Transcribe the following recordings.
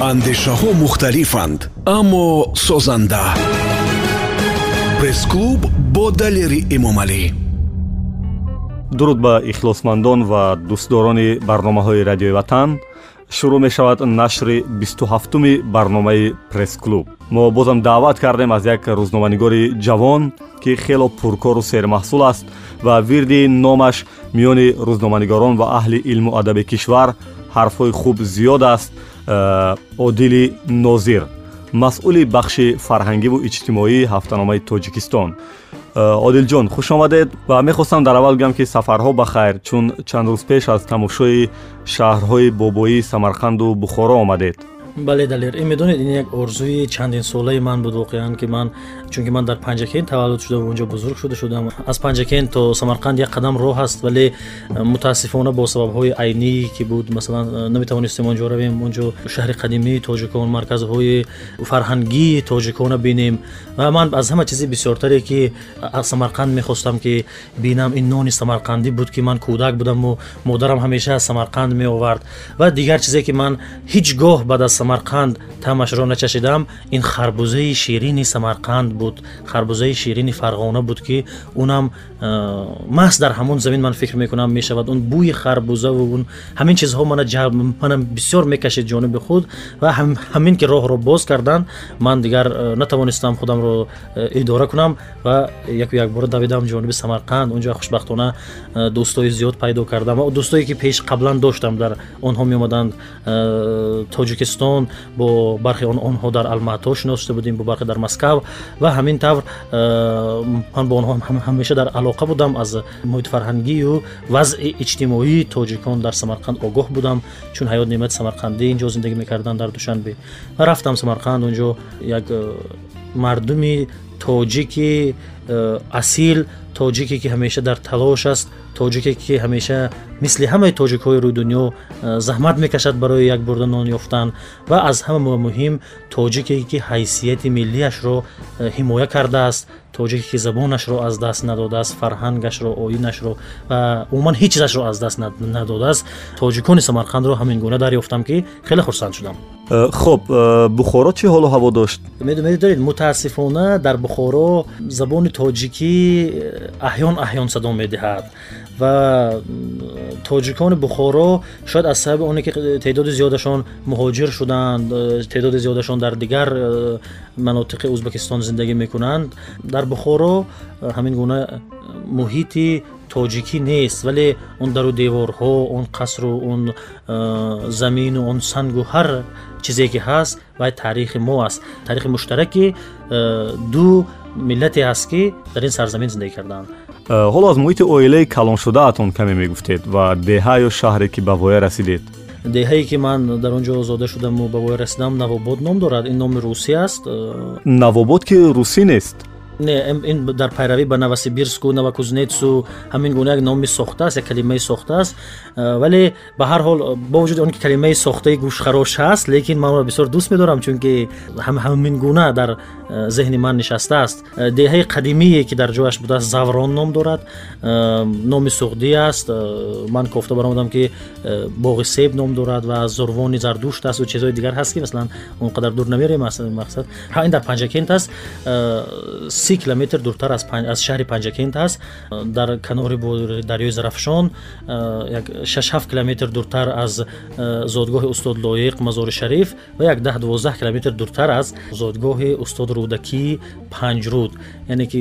андешаҳо мухталифанд аммо созанда. Пресс-клуб бо далери эмомалӣ дуруд ба ихлосмандон ва дӯстдорони барномаҳои радиои ватан шурӯъ мешавад нашри бисту ҳафтуми барномаи пресс-клуб. Мо бозам даъват кардем аз як рӯзноманигори ҷавон ки хело пуркору сермаҳсул аст ва вирди номаш миёни рӯзноманигорон ва аҳли илму адаби кишвар ҳарфҳои хуб зиёд аст одили нозир масъули бахши фарҳангиву иҷтимоии ҳафтаномаи тоҷикистон. Э, одилҷон хушомадед ва мехостам дар аввал гӯям ки сафарҳо ба хайр чун чанд рӯз пеш аз тамошои шаҳрҳои бобоии самарқанду бухоро омадед бале далер ин медонед ин як орзуи чандин солаи ман буд воқеан ки ман чунки ман дар панҷакен таваллуд шудам онҷо бузург шуда шудам. Аз панҷакен то самарқанд як қадам роҳ аст вале э, мутаассифона бо сабабҳои айнӣ ки буд масалан э, наметавонистем онҷо равем онҷо шаҳри қадимии тоҷикон марказҳои фарҳангии тоҷикона бинем. Ва ман аз ҳама чизи бисёртаре ки аз самарқанд мехостам ки бинам ин нони самарқандӣ буд ки ман кӯдак будаму модарам ҳамеша аз самарқанд меовард. Ва дигар чизе ки ман ҳеҷ гоҳ баъд аз самарқанд таъмашро начашидам. Ин харбузаи ширини самарқанд буд. Харбузаи ширини фарғона буд ки унам э, маҳз дар ҳамон замин ман фикр мекунам мешавад он бӯи харбузаву ун ҳамин чизҳо манам бисёр мекашид ҷониби худ ва ҳамин ки роҳро боз карданд ман дигар э, натавонистам худамро э, идора кунам ва яку якбора давидам ҷониби самарқанд онҷо хушбахтона дӯстои зиёд пайдо кардам ва дӯстое ки пеш қаблан доштам дар онҳо меомаданд тоҷикистон ҷавон бо бархи онҳо дар алмато шинос шуда будем бо бархе дар москав ва ҳамин тавр э, ман бо онҳо ҳамеша дар алоқа будам аз муҳити фарҳангию вазъи иҷтимоии тоҷикон дар самарқанд огоҳ будам чун ҳаёт неъмати самарқандӣ инҷо зиндагӣ мекарданд дар душанбе. Рафтам самарқанд онҷо як э, мардуми тоҷики э, асил тоҷике ки ҳамеша дар талош аст тоҷике ки ҳамеша мисли ҳамаи тоҷикҳои рӯи дунё э, заҳмат мекашад барои як бурда нон ёфтан. Ва аз ҳама муҳим тоҷике ки ҳайсияти миллиашро ҳимоя кардааст тоҷике ки забонашро аз даст надодааст фарҳангашро оинашро ва умуман ҳеҷ чизашро аз даст надодааст тоҷикони самарқандро ҳамин гуна дарёфтам ки хеле хурсанд шудам Э, хуб э, бухоро чӣ ҳолу ҳаво дошт медонед мутаассифона дар бухоро забони тоҷикӣ э, аҳён аҳён садо медиҳад ва тоҷикони бухоро шояд аз сабаби оне ки теъдоди зиёдашон муҳоҷир шуданд теъдоди зиёдашон дар дигар манотиқи ӯзбекистон зиндагӣ мекунанд. Дар бухоро ҳамин гуна муҳити тоҷикӣ нест вале он дару деворҳо он қасру он замину он сангу ҳар чизе ки ҳаст вай таърихи мо аст. Таърихи муштараки ду миллате ҳаст ки дар ин сарзамин зиндагӣ кардаанд ҳоло аз муҳити оилаи калоншудаатон каме мегуфтед ва деҳа ё шаҳре ки ба воя расидед деҳае ки ман дар он ҷо озода шудаму ба воя расидам навобод ном дорад. Ин номи русӣ аст. Навобод ки русӣ нест? Ин дар пайравӣ ба новосибирску новокузнецу ҳамин гуна як номи сохтааст як калимаи сохтааст э, вале ба ҳар ҳол бо вуҷуди он ки калимаи сохтаи гӯшхарош ҳаст лекин ман онро бисёр дӯст медорам чунки ҳамин гуна дар э, зеҳни ман нишастааст э, деҳаи қадимие ки дар ҷояш будааст заврон ном дорад. Номи суғдӣ аст. Ман кофта баромадам ки боғи себ ном дорад ва зурвони зардушт аст ва чизҳои дигар ҳаст ки масалан он қадар дур намерем мақсад ин дар панҷакент аст. Си километр дуртар аз шаҳри панҷакент аст. Дар канори дарёи зарафшон. Як шашҳафт километр дуртар аз зодгоҳи устод лоиқ мазори шариф ва як даҳ дувоздаҳ километр дуртар аз зодгоҳи устод рӯдакӣ панҷруд яъне ки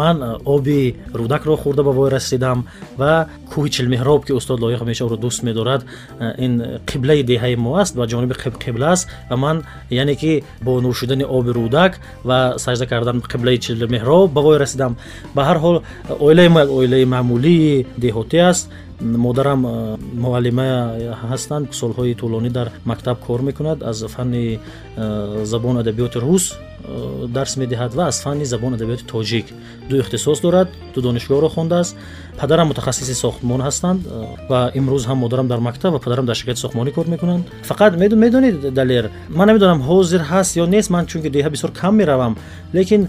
ман оби рӯдакро хӯрда ба вой расидам ва кӯҳи чилмеҳроб ки устод лоиқ ҳамеша ӯро дӯст медорад ин қиблаи деҳаи мо аст ва ҷониби қибла аст. Ва ман яъне ки бо нӯшидани оби рӯдак ва сажда кардан қиблаи меҳроб ба вой расидам. Ба ҳар ҳол оилаи мо як оилаи маъмулии деҳотӣ аст модарам муаллима ҳастанд солҳои тӯлонӣ дар мактаб кор мекунад. Аз фанни забон адабиёти рус дарс медиҳад ва аз фанни забон адабиёти тоҷик. Ду ихтисос дорад ду донишгоҳро хондааст падарам мутахассиси сохтмон ҳастанд ва имрӯз ҳам модарам дар мактаб ва падарам дар ширкати сохтмонӣ кор мекунанд. Фақат медонед далер ман намедонам ҳозир ҳаст ё нест ман чунки деҳа бисёр кам меравам лекин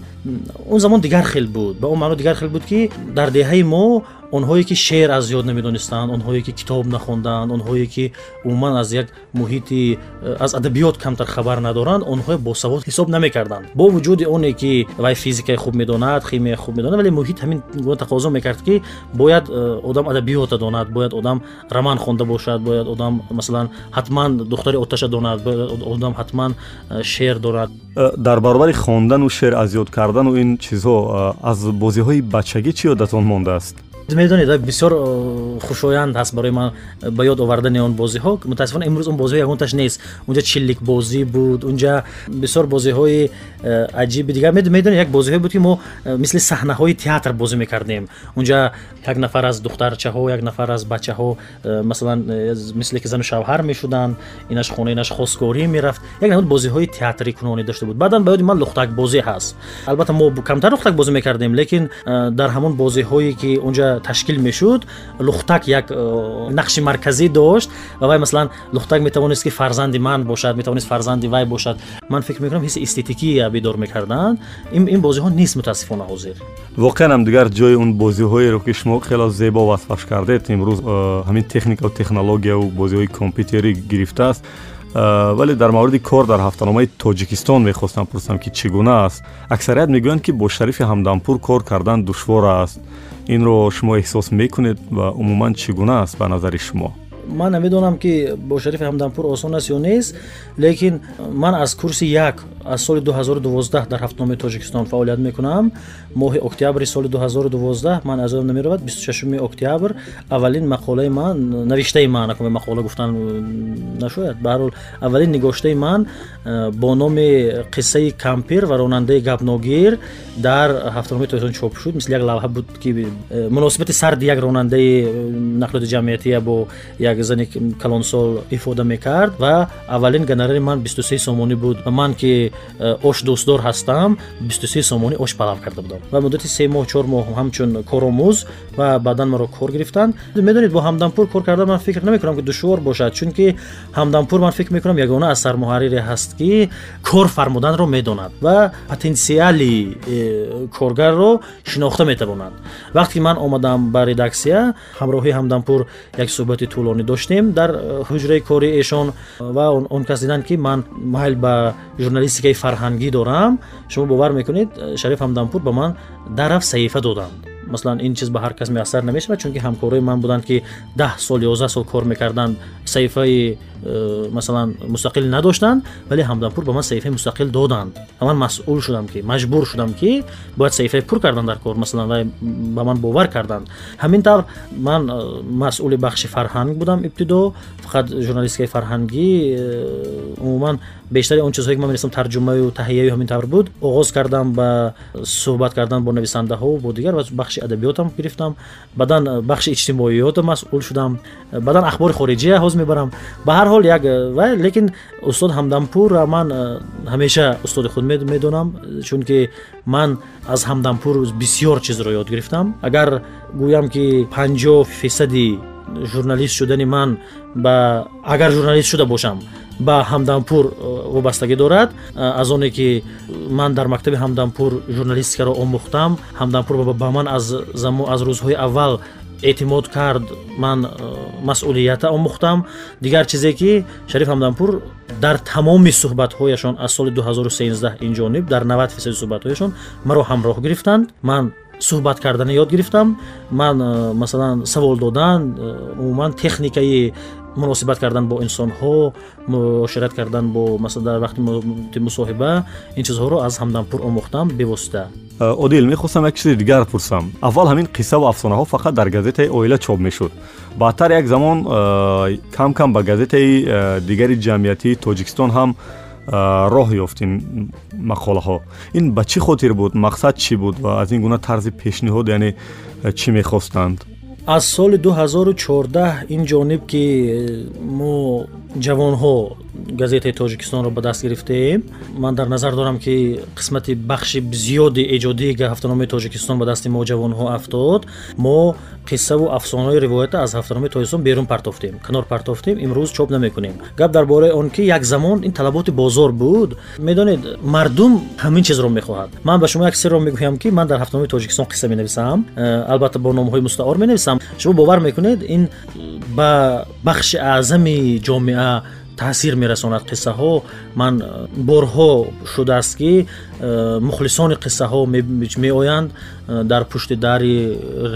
он замон дигар хел буд ба он маъно дигар хел буд ки дар деҳаи мо онҳое ки шеър аз ёд намедонистанд онҳое ки китоб нахонданд онҳое ки умуман аз як муҳити э, аз адабиёт камтар хабар надоранд онҳое босавод ҳисоб намекарданд. Бо вуҷуди оне ки вай физикаи хуб медонад химияи хуб медонад вале муҳит ҳамин гуна тақозо мекард ки бояд э, одам адабиёта донад бояд одам роман хонда бошад бояд одам масалан ҳатман духтари оташа донад одам ҳатман э, шеър донад дар баробари хондану шеър аз ёд кардану ин чизҳо аз бозиҳои бачагӣ чӣ ёдатон мондааст медонед бисёр э, хушоянд ҳаст барои ман э, ба ёд овардани он бозиҳо. Мутаассифона имрӯз он бозиҳо ягонташ нест. Унҷа чилликбозӣ буд унҷа бисёр бозиҳои э, аҷиби дигар. Медонед як бозиҳое буд ки мо мисли саҳнаҳои театр бозӣ мекардем. Унҷа як нафар аз духтарчаҳо як нафар аз бачаҳо масалан мисле ки зану шавҳар мешуданд инаш хона инаш хоскорӣ мерафт. Як намуд бозиҳои театрӣ кунонӣ дошта буд. Баъдан ба ёди ман лухтакбозӣ ҳаст. Албатта мо камтар лухтакбозӣ мекардем лекин дар ҳамон бозиҳое ки унҷа ташкил мешуд. Лухтак як э, нақши марказӣ дошт. Ва вай масалан лухтак метавонист ки фарзанди ман бошад метавонист фарзанди вай бошад. Ман фикр мекунам ҳисси эстетикия бидор мекарданд. Ин бозиҳо нест мутаассифона ҳозир. Воқеан ам дигар ҷои он бозиҳоеро ки шумо хело зебо васфаш кардед имрӯз э, ҳамин техникаву технологияву бозиҳои компютерӣ гирифтааст. Э, вале дар мавриди кор дар ҳафтаномаи тоҷикистон мехостам пурсам ки чӣ гуна аст. Аксарият мегӯянд ки бо шарифи ҳамданпур кор кардан душвор аст инро шумо эҳсос мекунед ва умуман чӣ гуна аст ба назари шумо? Ман намедонам ки бо шарифи ҳамданпур осон аст ё нест лекин ман аз курси як аз соли 2012 дар ҳафтномаи тоҷикистон фаъолият мекунам моҳи октябри соли 2012 ман аз ёдам намеравад 26 октябр аввалин мақолаи ман навиштаи ман акуме мақола гуфтан нашояд. Баҳрҳол аввалин нигоштаи ман э, бо номи қиссаи кампир ва ронандаи гапногир дар ҳафтномаи тоҷикистон чоп шуд. Мисли як лавҳа буд ки э, муносибати сарди як ронандаи э, нақлиёти ҷамъиятия бо як зани калонсол ифода мекард ва аввалин гонорари ман 23 сомонӣ буд. Ман ки ош дӯстдор ҳастам 23 сомонӣ ош палав карда будам ва муддати се моҳ чор моҳ ҳамчун коромӯз ва баъдан маро кор гирифтанд. Медонед бо ҳамданпур кор кардан ман фикр намекунам ки душвор бошад чунки ҳамданпур ман фикр мекунам ягона асар муҳаррире ҳаст ки кор фармуданро медонад ва потенсиали э, коргарро шинохта метавонад. Вақте ки ман омадам ба редаксия ҳамроҳи ҳамданпур як суҳбати тӯлонӣ доштем. Дар э, ҳуҷраи кори эшон ва он кас диданд ки ман майл ба журналистикаи фарҳангӣ дорам шумо бовар мекунед шариф ҳамданпур ба ман дараф саҳифа доданд масалан ин чиз ба ҳар кас меассар намешавад чунки ҳамкорои ман буданд ки даҳ сол ёздаҳ сол кор мекарданд саҳифаи э, масалан мустақил надоштанд вале ҳамданпур ба ман саҳифаи мустақил доданд. Ва ман масъул шудам ки маҷбур шудам ки бояд саҳифаи пур кардан дар кор масалан вай ба ман бовар карданд. Ҳамин тавр ман э, масъули бахши фарҳанг будам ибтидо фақат журналистикаи фарҳангӣ э, умуман бештари он чизҳое ки ман менависам тарҷумаю таҳияю ҳамин тавр буд оғоз кардам ба суҳбат кардан бо нависандаҳо бо дигар ва бахши адабиётам гирифтам баъдан бахши иҷтимоиётам масъул шудам баъдан ахбори хориҷия ҳоз мебарам. Ба ҳар ҳол як вай лекин устод ҳамданпурра ман ҳамеша устоди худ медонам чунки ман аз ҳамданпур бисёр чизро ёд гирифтам. Агар гӯям ки панҷоҳ фисади журналист шудани ман ба агар журналист шуда бошам ба ҳамданпур вобастагӣ дорад. Аз оне ки ман дар мактаби ҳамданпур журналистикаро омӯхтам ҳамданпур ба ман аз рӯзҳои аввал эътимод кард ман э, масъулията омӯхтам. Дигар чизе ки шариф ҳамданпур дар тамоми суҳбатҳояшон аз соли 2013 инҷониб дар 90 фисади суҳбатҳояшон маро ҳамроҳ гирифтанд. Ман суҳбат кардана ёд гирифтам. Ман э, масалан савол додан э, умуман техникаи муносибат кардан бо инсонҳо муошират кардан бо дар вақти мусоҳиба ин чизҳоро аз ҳамданпур омӯхтам бевосита одил мехостам як чизи дигар пурсам. Аввал ҳамин қиссаву афсонаҳо фақат дар газетаи оила чоп мешуд. Баъдтар як замон кам кам ба газетаи дигари ҷамъиятии тоҷикистон ҳам роҳ ёфт ин мақолаҳо. Ин ба чӣ хотир буд? Мақсад чӣ буд? Ва аз ин гуна тарзи пешниҳод яъне чӣ мехостанд? Аз соли 2014 ин ҷониб ки мо ҷавонҳо газетаи тоҷикистонро ба даст гирифтем. Ман дар назар дорам ки қисмати бахши зиёди эҷодии ҳафтаномаи тоҷикистон ба дасти мо ҷавонҳо афтод мо қиссаву афсонаҳои ривоята аз ҳафтаномаи тоҷикистон берун партофтем канор партофтем имрӯз чоп намекунем. Гап дар бораи он ки як замон ин талаботи бозор буд медонед мардум ҳамин чизро мехоҳад. Ман ба шумо як сирро мегӯям ки ман дар ҳафтаномаи тоҷикистон қисса менависам. Э, албатта бо номҳои мустаъор менависам. Шумо бовар мекунед ин ба бахши аъзами ҷомеа таъсир мерасонад қиссаҳо. Ман э, борҳо шудааст ки э, мухлисони қиссаҳо меоянд э, дар пушти дари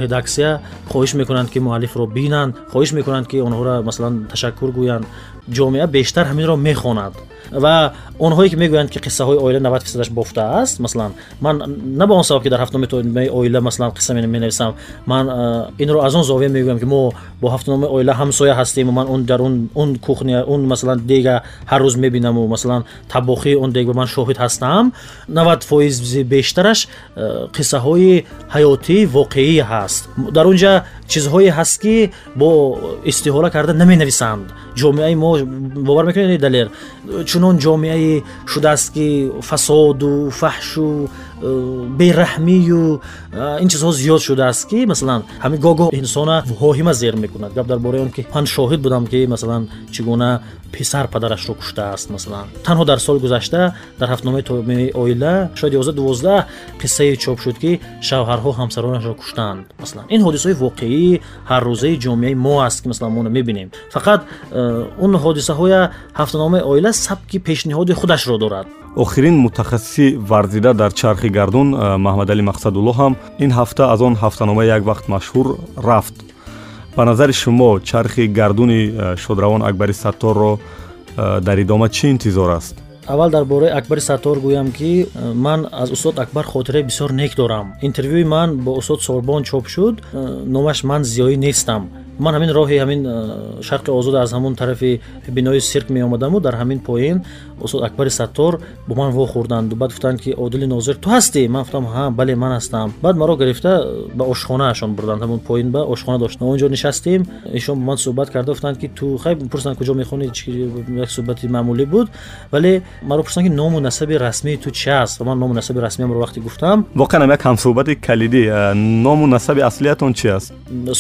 редаксия. Хоҳиш мекунанд ки муаллифро бинанд. Хоҳиш мекунанд ки онҳоро масалан ташаккур гӯянд ҷомеа бештар ҳаминро мехонад. Ва онҳое ки мегӯянд ки қиссаҳои оила 90 фисадаш бофтааст масалан ман на ба он сабаб ки дар ҳафтномаи оила масалан қисса менависам ман инро аз он зовия мегӯям ки мо бо ҳафтноми оила ҳамсоя ҳастему ман он дар он кухня он масалан дега ҳар рӯз мебинаму масалан табохии он дег ба ман шоҳид ҳастам. 90 фоизи бештараш қиссаҳои ҳаётӣ воқеӣ ҳаст. Дар он ҷа чизҳое ҳаст ки бо истиҳола карда наменависанд. Ҷомеаи мо бовар мекунед далер. Чунон ҷомеае шудааст ки фасоду фаҳшу бераҳмию э, ин чизҳо зиёд шудааст ки масалан ҳамин гоҳ-гоҳ инсона воҳима зер мекунад. Гап дар бораи он ки ман шоҳид будам ки масалан чӣ гуна писар падарашро куштааст масалан. Танҳо дар соли гузашта дар ҳафтномаи оила шояд ёздаҳ дувоздаҳ қиссае чоп шуд ки шавҳарҳо ҳамсаронашро куштанд масалан. Ин ҳодисаҳои воқеӣ ҳаррӯзаи ҷомеаи мо аст ки масалан мо мебинем. Фақат э, он ҳодисаҳоя ҳафтаномаи оила сабки пешниҳоди худашро дорад охирин мутахассиси варзида дар чархи гардун маҳмадалӣ мақсадулло ҳам ин ҳафта аз он ҳафтанома як вақт машҳур рафт. Ба назари шумо чархи гардуни шодравон акбари сатторро дар идома чӣ интизор аст? Аввал дар бораи акбари саттор гӯям ки ман аз устод акбар хотираи бисёр нек дорам. Интервюи ман бо устод сорбон чоп шуд. Номаш ман зиёӣ нестам ман ҳамин роҳи ҳамин шарқи озод аз ҳамон тарафи бинои сирк меомадаму дар ҳамин поин устод акбари саттор бо ман вохӯрданду баъд гуфтанд ки одили нозир ту ҳастӣ ман гуфтам ҳа бале ман ҳастам баъд маро гирифта ба ошхонаашон бурданд. Ҳамон поин ба ошхона дошта он ҷо нишастем? Ишон бо ман суҳбат карда гуфтанд ки ту хай пурсанд куҷо мехонӣ? Як суҳбати маъмулӣ буд? Вале маро пурсанд ки ному насаби расмии ту чи аст? Ва ман ному насаби расмиамро вақте гуфтам воқеан як ҳамсуҳбати калидӣ ному насаби аслиятон чи аст?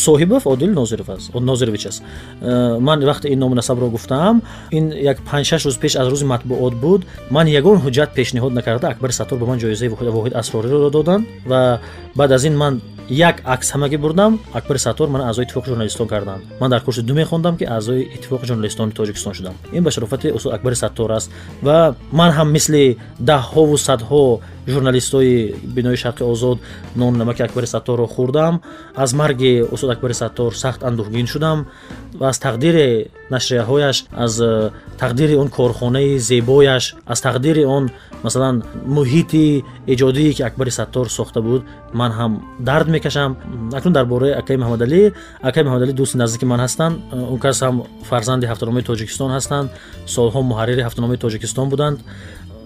Соҳибов одил нозир нозиров аст. Нозирович аст. Э, ман вақте ин ному насабро гуфтам ин як панҷшаш рӯз пеш аз рӯзи матбуот буд. Ман ягон ҳуҷҷат пешниҳод накарда. Акбари саттор ба ман ҷоизаи воҳид асрориро доданд ва баъд аз ин ман як акс ҳамагӣ бурдам. Акбари саттор мана аъзои иттифоқи журналистон карданд. Ман дар курси ду мехондам ки аъзои иттифоқи журналистони тоҷикистон шудам. Ин ба шарофати устод акбари саттор аст ва ман ҳам мисли даҳҳову садҳо журналистои бинои шарқи озод нон намаки акбари сатторро хӯрдам. Аз марги устод акбари саттор сахт андӯҳгин шудам ва аз тақдири нашрияҳояш аз э, тақдири он корхонаи зебояш аз тақдири он масалан муҳити эҷодие ки акбари саттор сохта буд ман ҳам дард мекашам. Акнун дар бораи акаи маҳамадалӣ акаи маҳамадалӣ дӯсти наздики ман ҳастанд. Он кас ҳам фарзанди ҳафтаномаи тоҷикистон ҳастанд. Солҳо муҳаррири ҳафтаномаи тоҷикистон буданд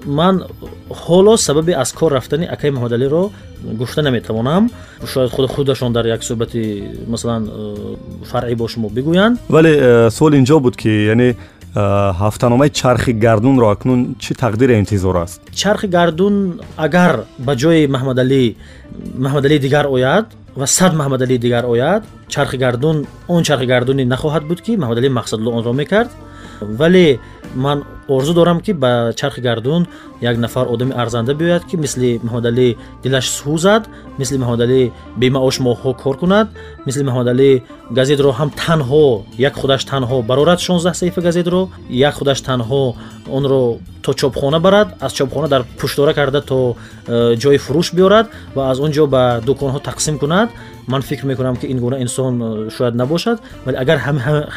ман ҳоло сабаби аз кор рафтани акаи маҳмадалиро гуфта наметавонам. Шояд худ худашон дар як суҳбати масалан э, фаръӣ бо шумо бигӯянд. Вале э, суол ин ҷо буд ки яъне э, ҳафтаномаи чархи гардунро акнун чӣ тақдире интизор аст? Чархи гардун агар ба ҷои маҳмадалӣ маҳмадалии дигар ояд ва сад маҳмадалии дигар ояд чархи гардун он чархи гардунӣ нахоҳад буд ки маҳмадалии мақсадулло онро мекард вале ман орзу дорам ки ба чархи гардун як нафар одами арзанда биёяд ки мисли маҳмадалӣ дилаш сӯзад мисли маҳмадалӣ бемаош моҳҳо кор кунад мисли маҳмадалӣ газетро ҳам танҳо як худаш танҳо барорад 16 саҳифа газетро як худаш танҳо онро то чопхона барад аз чопхона дар пуштора карда то э, ҷои фурӯш биёрад ва аз он ҷо ба дуконҳо тақсим кунад ман фикр мекунам ки ин гуна инсон э, шояд набошад вале агар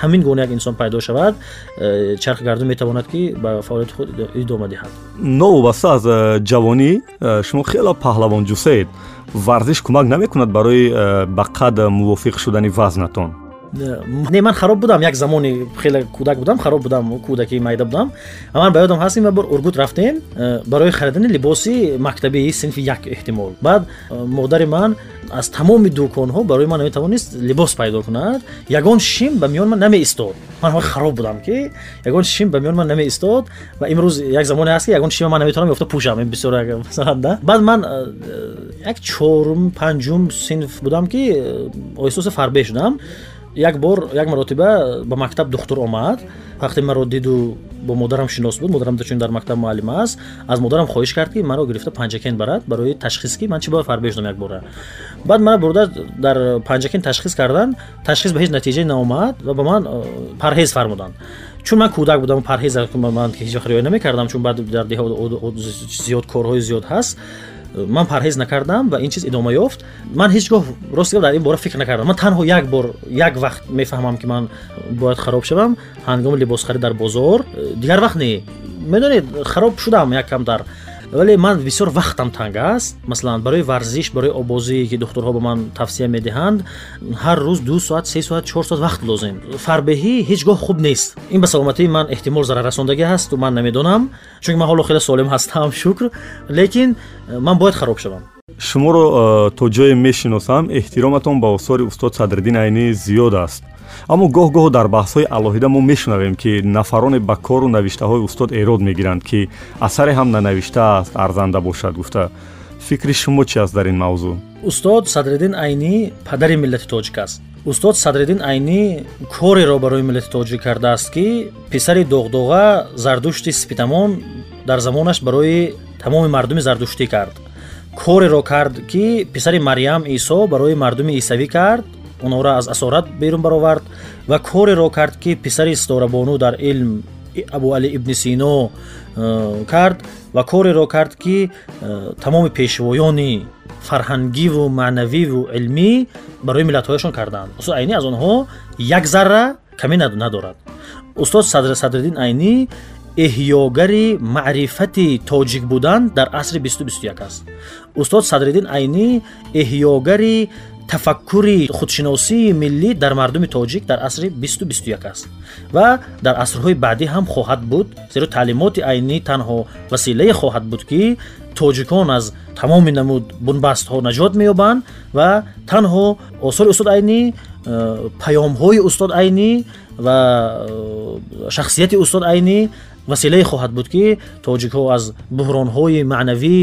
ҳамин гуна як инсон пайдо шавад э, чархи гардун метавонад ки ба фаъолияти худ идома диҳад новобаста аз ҷавонӣ шумо хело паҳлавон ҷусед варзиш кӯмак намекунад барои ба қад мувофиқ шудани вазнатон не ман хароб будам як замони хеле кӯдак будам хароб будам кӯдаки майда будам ман ба ёдам ҳаст ин бор ургут рафтем барои харидани либоси мактабии синфи як эҳтимол баъд модари ман аз тамоми дӯконҳо барои ман наметавонист либос пайдо кунад ягон шим ба миёни ман намеистод ман хароб будам ки ягон шим ба миёни ман намеистод ва имрӯз як замоне ҳаст ки ягон шима ман наметавонам ёфта пӯшам бисёр масаланда баъд ман як чорум панҷум синф будам ки оҳистоса фарбе шудам як бор як маротиба ба мактаб духтур омад. Вақте маро диду бо модарам шинос буд модарам чун дар мактаб муаллим аст аз модарам хоҳиш кард ки маро гирифта панҷакен барад барои ташхис ки ман чӣ бояд фарбе шудам як бора. Баъд мара бурда дар панҷакен ташхис кардан ташхис ба ҳеҷ натиҷае наомад ва ба ман э, парҳез фармуданд. Чун ман кӯдак будам парҳез ман ҳеҷ вақт риоя намекардам чун баъд дар деҳо зиёд корҳои зиёд ҳаст ман парҳез накардам ва ин чиз идома ёфт. Ман ҳеҷ гоҳ рости дар ин бора фикр накардам. Ман танҳо як бор як вақт мефаҳмам ки ман бояд хароб шавам. Ҳангоми либосхарид дар бозор. Дигар вақт не. Медонед хароб шудам яккам дар вале ман бисёр вақтам танг аст. Масалан барои варзиш барои обозие ки духтурҳо ба ман тавсия медиҳанд ҳар рӯз ду соат се соат чор соат вақт лозим фарбеҳӣ ҳеҷ гоҳ хуб нест. Ин ба саломатии ман эҳтимол зараррасондагӣ ҳасту ман намедонам чунки ман ҳоло хеле солим ҳастам шукр. Лекин э, ман бояд хароб шавам. Шуморо э, то ҷое мешиносам эҳтироматон ба осори устод садриддин айнӣ зиёд аст аммо гоҳ-гоҳ дар баҳсҳои алоҳида мо мешунавем ки нафароне ба кору навиштаҳои устод эрод мегиранд ки асаре ҳам нанавиштааст арзанда бошад гуфта. Фикри шумо чи аст дар ин мавзӯъ? Устод садриддин айнӣ падари миллати тоҷик аст. Устод садриддин айнӣ кореро барои миллати тоҷик кардааст ки писари доғдоға зардушти спитамон дар замонаш барои тамоми мардуми зардуштӣ кард. Кореро кард ки писари марьям исо барои мардуми исавӣ кард онҳоро аз асорат берун баровард ва кореро кард ки писари ситорабону дар илм абу али ибни сино э, кард ва кореро кард ки э, тамоми пешвоёни фарҳангиву маънавиву илмӣ барои миллатҳояшон карданд. Устод айнӣ аз онҳо як зарра камӣ надорад. Устод садриддин айнӣ эҳёгари маърифати тоҷик будан дар асри бисту бисту як аст устод садриддин айнӣ эҳёгари тафаккури худшиносии миллӣ дар мардуми тоҷик дар асри бисту бисту як аст ва дар асрҳои баъдӣ ҳам хоҳад буд зеро таълимоти айнӣ танҳо василае хоҳад буд ки тоҷикон аз тамоми намуд бунбастҳо наҷот меёбанд ва танҳо осори устод айнӣ э, паёмҳои устод айнӣ ва э, шахсияти устод айнӣ василае хоҳад буд ки тоҷикҳо аз буҳронҳои маънавӣ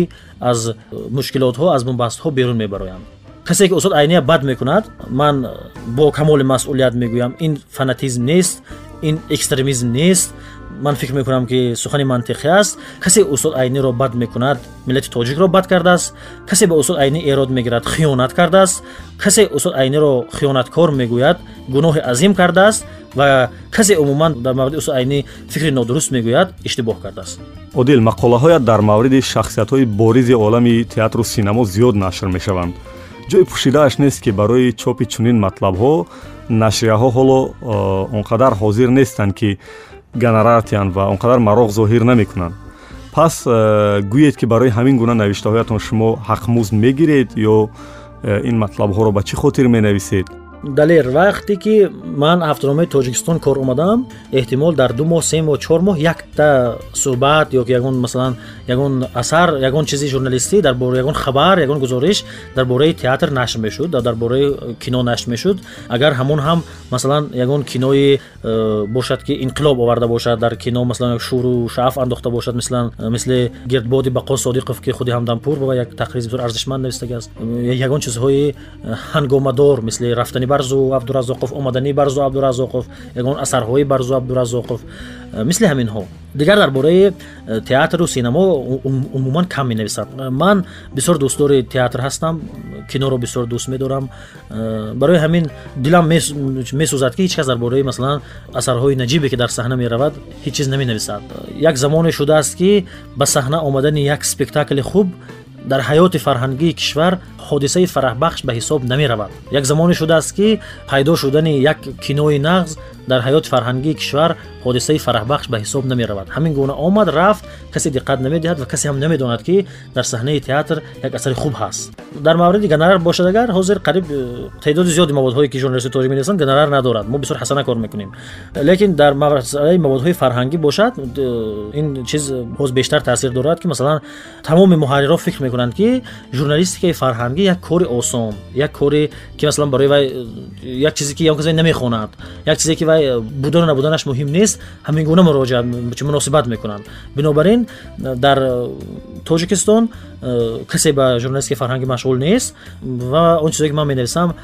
аз э, мушкилотҳо аз бунбастҳо берун мебароянд касе ки устод айния бад мекунад ман бо камоли масъулият мегӯям. Ин фанатизм нест ин экстремизм нест. Ман фикр мекунам ки сухани мантиқӣ аст. Касе устод айниро бад мекунад миллати тоҷикро бад кардааст. Касе ба устод айнӣ эрод мегирад хиёнат кардааст. Касе устод айниро хиёнаткор мегӯяд гуноҳи азим кардааст ва касе умуман дар мавриди устод айнӣ фикри нодуруст мегӯяд иштибоҳ кардааст. Одил мақолаҳоят дар мавриди шахсиятҳои боризи олами театру синемо зиёд нашр мешаванд ҷои пӯшидааш нест ки барои чопи чунин матлабҳо нашрияҳо ҳоло он қадар ҳозир нестанд ки гонорар тиҳанд ва он қадар мароғ зоҳир намекунанд. Пас гӯед ки барои ҳамин гуна навиштаҳоятон шумо ҳақмузд мегиред ё ин матлабҳоро ба чӣ хотир менависед далер вақте ки ман автономияи тоҷикистон кор омадам эҳтимол дар ду моҳ се моҳ чор моҳ якта суҳбат ё ягон масалан ягон асар ягон чизи журналистӣ дар бораи ягон хабар ягон гузориш дар бораи театр нашр мешуд дар бораи кино нашр мешуд. Агар ҳамон ҳам масалан ягон кинои э, бошад ки инқилоб оварда бошад дар кино масалан шӯру шаъф андохта бошад мислан э, мисли гирдбоди бақо содиқов ки худи ҳамданпур ба як тақриз бисёр арзишманд навистагааст ягон чизҳои ҳангомадор мисли рафтани барзу абдуразоқов омадани барзу абдуразоқов ягон асарҳои барзу абдуразоқов э, мисли ҳаминҳо. Дигар дар бораи э, театру синемо умуман кам менависад. Ман бисёр дӯстдори театр ҳастам киноро бисёр дӯст медорам. Э, барои ҳамин дилам месӯзад ки ҳеҷ кас дар бораи масалан асарҳои наҷибе ки дар саҳна меравад ҳеҷ чиз наменависад як замоне шудааст ки ба саҳна омадани як спектакли хуб дар ҳаёти фарҳангии кишвар ҳодисаи фараҳбахш ба ҳисоб намеравад. Як замоне шудааст ки пайдо шудани як кинои нағз дар ҳаёти фарҳангии кишвар ҳодисаи фараҳбахш ба ҳисоб намеравад. Ҳамин гуна омад рафт касе диққат намедиҳад ва касе ҳам намедонад ки дар саҳнаи театр як асари хуб ҳаст. Дар мавриди гонорар бошад агар ҳозир қариб э, теъдоди зиёди маводҳое ки журналисти тоҷик менависанд гонорар надорад. Мо бисёр ҳасана кор мекунем. Лекин дар масъалаи маводҳои фарҳангӣ бошад э, ин чиз боз бештар таъсир дорад ки масалан тамоми муҳаррирро фикр мекунанд ки журналистикаи фарҳангӣ як кори осон як кори ки масалан барои вай э, як чизе ки як касе намехонад як чизе ки вай будану набуданаш муҳим нест ҳамин гуна муроҷиат муносибат мекунанд. Бинобар ин дар тоҷикистон касе ба журналистикаи фарҳангӣ машғул нест ва он чизое ки ман менависам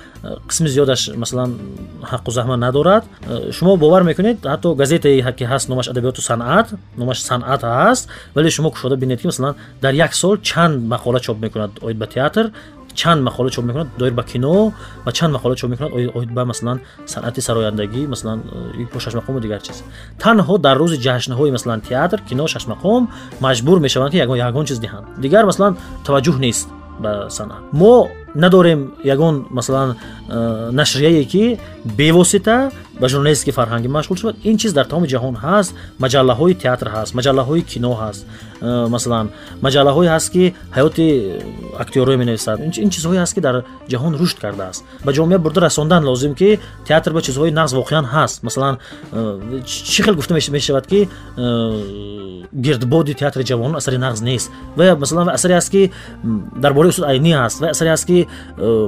қисми зиёдаш масалан ҳаққу заҳма надорад. Шумо бовар мекунед ҳатто газетае ки ҳаст номаш адабиёту санъат номаш санъат ҳаст вале шумо кушода бинед ки масалан дар як сол чанд мақола чоп мекунад оид ба театр чанд мақола чоп мекунад? Доир ба кино ва чанд мақола чоп мекунад? Оид ба масалан санъати сарояндагӣ масалан бо шашмақому дигар чиз. Танҳо дар рӯзи ҷашнҳои масалан театр кино шашмақом маҷбур мешаванд ки ягон чиз диҳанд. Дигар масалан таваҷҷӯҳ нест ба санъат. Мо надорем ягон масалан э, нашрияе ки бевосита ба журналистики фарҳангӣ машғул шавад. Ин чиз дар тамоми ҷаҳон ҳаст маҷаллаҳои театр ҳаст маҷаллаҳои кино ҳаст. Э, масалан маҷаллаҳое ҳаст ки ҳаёти актёрое менависад. Ин чизҳое ҳаст ки дар ҷаҳон рушд кардааст. Ба ҷомеа бурда расондан лозим ки театр ба чизҳои нағз воқеан ҳаст. Масалан э, чӣ хел гуфта мешавад ки э, гирдбоди театри ҷавонон асари нағз нест. Ва масалан асаре аст ки дар бораи усуд айнӣ аст ва асаре аст ки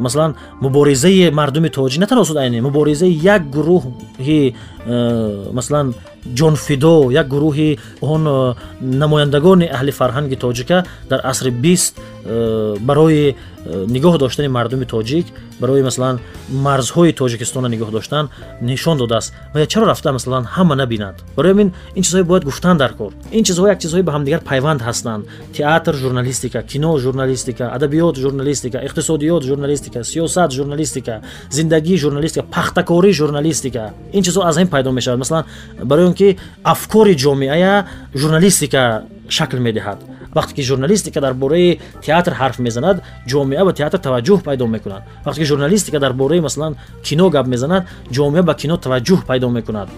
масалан муборизаи мардуми тоҷик на танҳо усуд айнӣ муборизаи як гурӯҳ ҳи э, масалан ҷонфидо як гурӯҳи он э, намояндагони аҳли фарҳанги тоҷика дар асри бист э, барои нигоҳ доштани мардуми тоҷик барои масалан марзҳои тоҷикистона нигоҳ доштан нишон додааст ва чаро рафта масалан ҳама набинад? Барои ҳамин ин чизҳое бояд гуфтан дар кор. Ин чизҳо як чизҳои ба ҳамдигар пайванд ҳастанд. Театр журналистика кино журналистика адабиёт журналистика иқтисодиёт журналистика сиёсат журналистика зиндагӣ журналистика пахтакорӣ журналистика. Ин чизҳо аз ҳамин пайдо мешавад. Масалан барои он ки афкори ҷомеая журналистика шакл медиҳад. Вақте ки журналистика дар бораи театр ҳарф мезанад ҷомеа ба театр таваҷҷӯҳ пайдо мекунад. Вақте ки журналистика дар бораи масалан кино гап мезанад ҷомеа ба кино таваҷҷӯҳ пайдо мекунад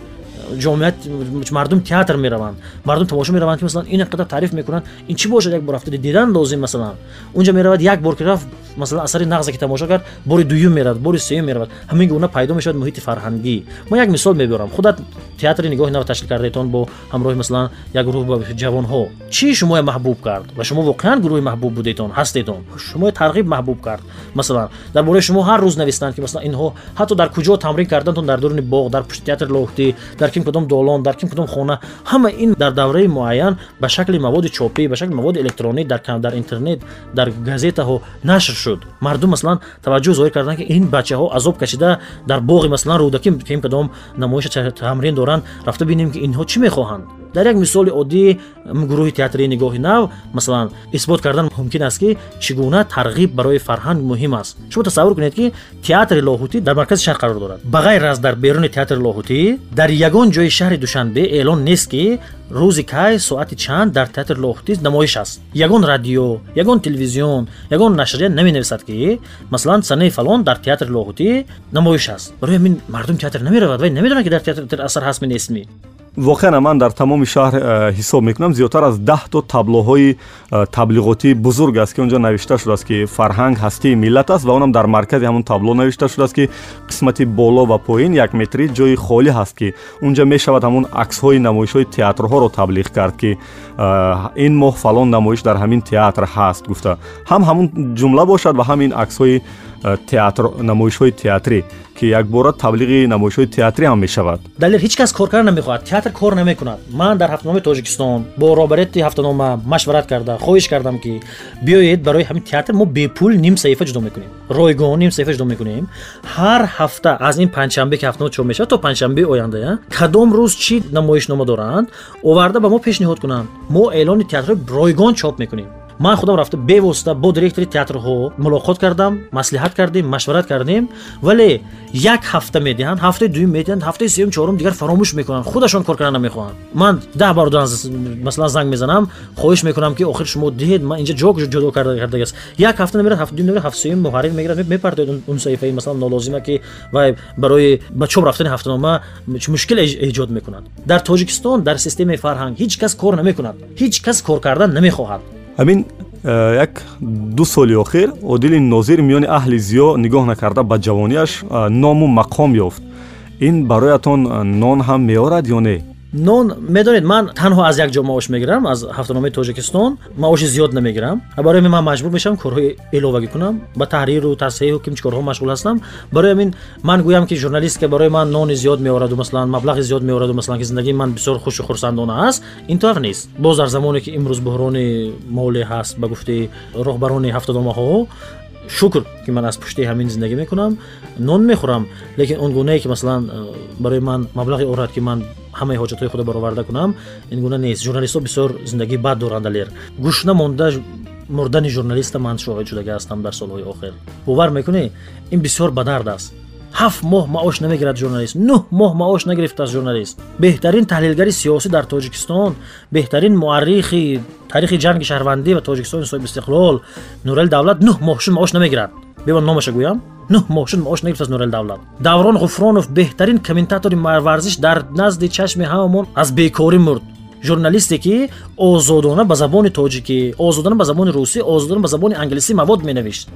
ҷомеат мардум театр мераванд. Мардум тамошо мераванд ки масалан ин қадар таъриф мекунанд. Ин чӣ бошад? Як бор рафта дидан лозим масалан. Унҷа меравад як бор ки рафт масалан асари нағзе ки тамошо кард бори дуюм меравад бори сеюм меравад. Ҳамин гуна пайдо мешавад муҳити фарҳангӣ. Ман як мисол мебарам худат театри нигоҳи нав ташкил кардаетон бо ҳамроҳи масалан як гурӯҳ ҷавонҳо. Чӣ шумоя маҳбуб кард? Ва шумо воқеан гурӯҳи маҳбуб будетон ҳастетон? Шумоя тарғиб маҳбуб кард? Масалан дар бораи шумо ҳар рӯз навистанд ки масалан инҳо ҳатто дар куҷо тамрин кардантон дар дуруни боғ дар пушти театри лоҳутӣ дар ким кадом долон дар ким кадом хона. Ҳама ин дар давраи муайян ба шакли маводи чопӣ ба шакли маводи электронӣ дар интернет дар газетаҳо нашр шуд. Мардум масалан таваҷҷӯҳ зоҳир карданд ки ин бачаҳо азоб кашида дар боғи масалан рӯдаки ким кадом намоиша тамрин доранд рафта бинем ки инҳо чӣ мехоҳанд? Дар як мисоли оддӣ гурӯҳи театрии нигоҳи нав масалан исбот кардан мумкин аст ки чӣ гуна тарғиб барои фарҳанг муҳим аст. Шумо тасаввур кунед ки театри лоҳутӣ дар маркази шаҳр қарор дорад. Ба ғайр аз дар беруни театри лоҳутӣ дар ягон ҷои шаҳри душанбе эълон нест ки рӯзи кай соати чанд дар театри лоҳутӣ намоиш аст. Ягон радио ягон телевизион ягон нашрия наменависад ки масалан санаи фалон дар театри лоҳутӣ намоиш аст. Барои ҳамин мардум театр намеравад вай намедонад ки дар театр асар ҳастми нестми воқеан ман дар тамоми шаҳр э, ҳисоб мекунам зиёдтар аз даҳто таблоҳои э, таблиғотӣ бузург аст ки онҷо навишта шудааст ки фарҳанг ҳастии миллат аст ва онам дар маркази ҳамон табло навишта шудааст ки қисмати боло ва поин як метрӣ ҷои холӣ ҳаст ки унҷа мешавад ҳамон аксҳои намоишҳои театрҳоро таблиғ кард ки э, ин моҳ фалон намоиш дар ҳамин театр ҳаст гуфта. ҳам ҳамон ҷумла бошад ва ҳам ин аксҳои театр намоишҳои театрӣ ки якбора таблиғи намоишҳои театрӣ ҳам мешавад далел ҳеҷ кас кор кардан намехоҳад театр кор намекунад ман дар ҳафтаномаи тоҷикистон бо робарети ҳафтанома машварат карда хоҳиш кардам ки биёед барои ҳамин театр мо бепул ним саҳифа ҷудо мекунем ройгон ним саҳифа ҷудо мекунем ҳар ҳафта аз ин панҷшанбе ки ҳафтанома чоп мешавад то панҷшанбеи оянда кадом рӯз чӣ намоишнома доранд оварда ба мо пешниҳод кунанд мо эълони театрҳои ройгон чоп мекунем ман худам рафта бевосита бо директори театрҳо мулоқот кардам маслиҳат кардем машварат кардем вале як ҳафта медиҳанд ҳафтаи дуюм медиҳанд ҳафтаи сеюм чорум дигар фаромӯш мекунанд худашон кор кардан намехоҳанд. Ман даҳ бару масалан занг мезанам хоҳиш мекунам ки охир шумо диҳед ман инҷа ҷо ҷудо кардагааст як ҳафта намерад ҳафта дуюм намерад ҳафта сеюм муҳаррир мегирад мепартояд он саҳифаи масалан нолозима ки вай барои ба чоп рафтани ҳафтанома мушкил эҷод мекунад. Дар тоҷикистон дар системаи фарҳанг ҳеҷ кас кор намекунад. Ҳеҷ кас кор кардан намехоҳад ҳамин э, як ду соли охир одили нозир миёни аҳли зиё нигоҳ накарда ба ҷавонияш э, ному мақом ёфт. Ин бароятон э, нон ҳам меорад ё не нон медонед ман танҳо аз як ҷо маош мегирам аз ҳафтаномаи тоҷикистон маоши зиёд намегирам барои ҳамин ман маҷбур мешавам корҳои иловагӣ кунам ба таҳриру тасҳеҳу кимчи корҳо машғул ҳастам барои ҳамин ман гӯям ки журналистика барои ман нони зиёд меораду масалан маблағи зиёд меораду масалан ки зиндагии ман бисёр хушу хурсандона аст ин тавр нест боз дар замоне ки имрӯз буҳрони моле ҳаст ба гуфтаи роҳбарони ҳафтаномаҳо шукр ки ман аз пушти ҳамин зиндагӣ мекунам. Нон мехӯрам лекин он гунае ки масалан э, барои ман маблағи орад ки ман ҳамаи ҳоҷатҳои худо бароварда кунам ин гуна нест. Журналистҳо бисёр зиндагии бад доранд алер. Гӯш намонда мурдани журналиста ман шоҳид шудага ҳастам дар солҳои охир. Бовар мекунӣ? Ин бисёр ба дард аст ҳафт моҳ маош намегирад журналист нӯҳ моҳ маош нагирифтааст журналист. Беҳтарин таҳлилгари сиёсӣ дар тоҷикистон беҳтарин муаррихи таърихи ҷанги шаҳрвандӣ ва тоҷикистони соҳиби истиқлол нурали давлат нӯҳ моҳ шуд маош намегирад. Бивон номаша гӯям нӯҳ моҳ шуд маош нагирифт аз нурали давлат. Даврон ғуфронов беҳтарин комментатори варзиш дар назди чашми ҳамамон аз бекорӣ мурд. Журналисте ки озодона ба забони тоҷикӣ озодона ба забони русӣ озодона ба забони англисӣ мавод менавишт.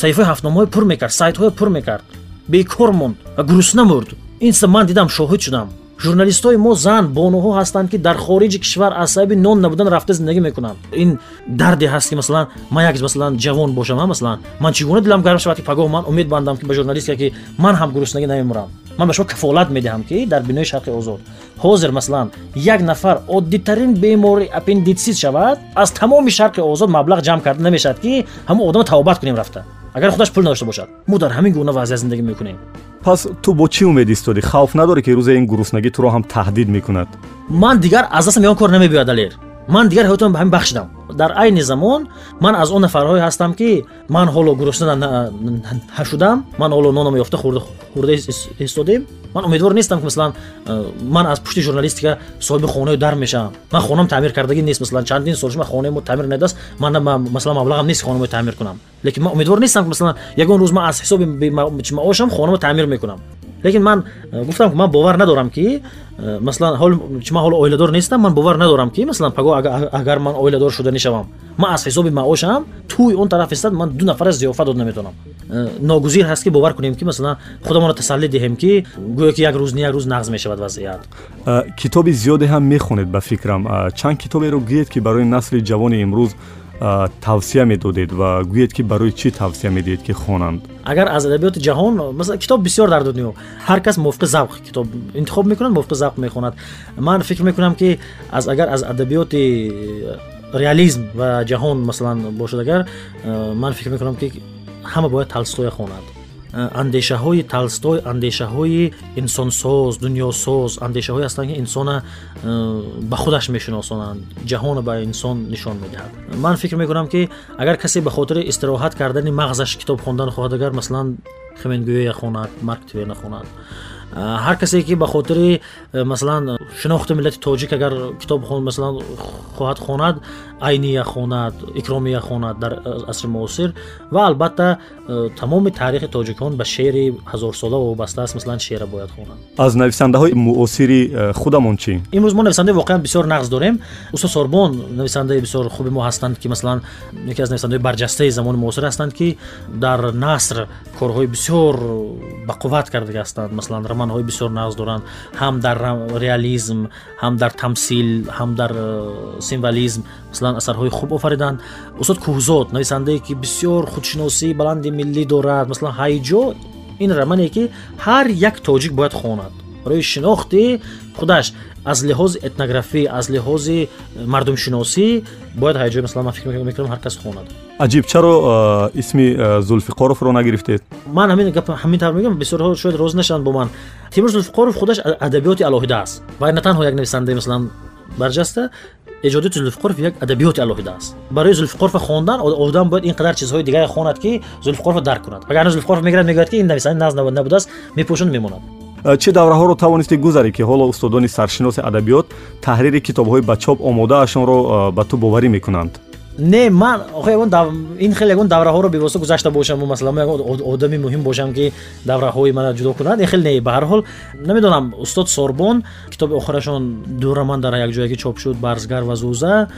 Саҳифаи ҳафтномаҳои пур мекард сайтҳое пур мекард бекор монд ва гурусна мурд инса ман дидам шоҳид шудам. Журналистҳои мо зан бонуҳо ҳастанд ки дар хориҷи кишвар аз сабаби нон набудан рафта зиндагӣ мекунанд. Ин дарде ҳаст ки масалан ман як масалан ҷавон бошам масалан. Ман чӣ гуна дилам гарм шавад ки пагоҳ ман умед бандам ки ба журналистика ки ман ҳам гуруснагӣ намемурам ман ба шумо кафолат медиҳам ки дар бинои шарқи озод ҳозир масалан як нафар оддитарин бемори аппендитсит шавад аз тамоми шарқи озод маблағ ҷамъ карда намешавад ки ҳамон одама тавобат кунем рафта агар худаш пул надошта бошад мо дар ҳамин гуна вазъият зиндагӣ мекунем пас ту бо чӣ умед истоди хавф надорӣ ки рӯзе ин гуруснагӣ туро ҳам таҳдид мекунад ман дигар аз дастам ён кор намебиёяд алер ман дигар ҳаётам ба ҳамин бахшидам дар айни замон ман аз он нафарҳое ҳастам ки ман ҳоло гурусна шудам ман ҳоло нонам ёфта хӯрда истодем ман умедвор нестам ки масалан э, ман аз пушти журналистика соҳиби хонаи дар мешавам ман хонам таъмир кардагӣ нест масалан чандин сол шума хонаи таъмир надаст ман масалан маблағам нест хонамо таъмир кунам лекин ман умедвор нестам ки масалан ягон рӯз ман аз ҳисоби маошам хонамо таъмир мекунам лекин ман э, гуфтам ман бовар надорам ки э, масалан ман ҳоло оиладор нестам ман бовар надорам ки масалан паго агар ман оиладор шуда нешавам ман аз ҳисоби маошам туи он тараф истад ман ду нафара зиёфа дод наметавонам э, ногузир ҳаст ки бовар кунем ки масалан худамонро тасаллӣ диҳем ки гӯё ки як рӯз не як рӯз нағз мешавад вазъият. Китоби зиёде ҳам мехонед ба фикрам. Чанд китоберо гӯед ки барои насли ҷавони имрӯз тавсия медодед ва гӯед ки барои чӣ тавсия медиҳед ки хонанд? Агар аз адабиёти ҷаҳон масалан китоб бисёр дар дунё. Ҳар кас мувофиқи завқ китоб интихоб мекунад мувофиқи завқ мехонад. Ман фикр мекунам ки аз агар аз адабиёти реализм ва ҷаҳон масалан бошад агар ман фикр мекунам ки ҳама бояд талстоя хонад. Э, андешаҳои талстой андешаҳои инсонсоз дунёсоз андешаҳое ҳастанд ки инсона э, ба худаш мешиносонанд ҷаҳона ба инсон нишон медиҳад. Ман фикр мекунам ки агар касе ба хотири истироҳат кардани мағзаш китоб хондан хоҳад агар масалан хемингуея хонад марк твена хонад ҳар касе ки ба хотири э, масалан шинохти миллати тоҷик агар китоб масалан хоҳад хонад айния хонад икромия хонад дар э, асри муосир. Ва албатта э, тамоми таърихи тоҷикон ба шеъри ҳазорсола вобаста аст мисалан шеъра бояд хонад. Аз нависандаҳои муосири худамон чӣ? Имрӯз мо нависандаи воқеан бисёр нағз дорем. Устод сорбон нависандаи бисёр хуби мо ҳастанд ки масалан яке аз нависандаҳои барҷастаи замони муосир ҳастанд ки дар наср корҳои бисёр бақувват кардага ҳастанд масалан романҳои бисёр нағз доранд. Ҳам дар реализм ҳам дар тамсил ҳам дар э, символизм масалан асарҳои хуб офариданд. Устод кӯҳзод нависандае ки бисёр худшиносии баланди миллӣ дорад. Масалан ҳайҷо ин романе ки ҳар як тоҷик бояд хонад барои шинохти худаш. Аз лиҳози этнографӣ аз лиҳози э, мардумшиносӣ бояд ҳайҷои масалан ман фикр мекунам ҳар кас хонад. Аҷиб чаро исми зулфиқоровро нагирифтед? Ман ҳамин гап ҳамин тавр мегӯям бисёрҳо шояд розӣ нашаванд бо ман. Тимур зулфиқоров худаш адабиёти алоҳида аст вай на танҳо як нависандаи масалан барҷаста эҷодиёти зулфиқоров як адабиёти алоҳида аст барои зулфиқорова хондан одам бояд ин қадар чизҳои дигаре хонад ки зулфиқорова дарк кунад. Вагарна зулфиқоров мегирад мегӯяд ки ин нависандаи наз набудааст мепӯшанд мемонад. Э, чӣ давраҳоро тавонистӣ гузарӣ ки ҳоло устодони саршиноси адабиёт таҳрири китобҳои ба чоп омодаашонро э, ба ту боварӣ мекунанд не ман ин хеле ягон давраҳоро бевосита гузашта бошам. Масалан одами муҳим бошам ки давраҳои мана ҷудо кунад ин хеле не ба ҳар ҳол намедонам. Устод сорбон китоби охирашон дураман дар якҷое ки чоп шуд барзгар ва зӯза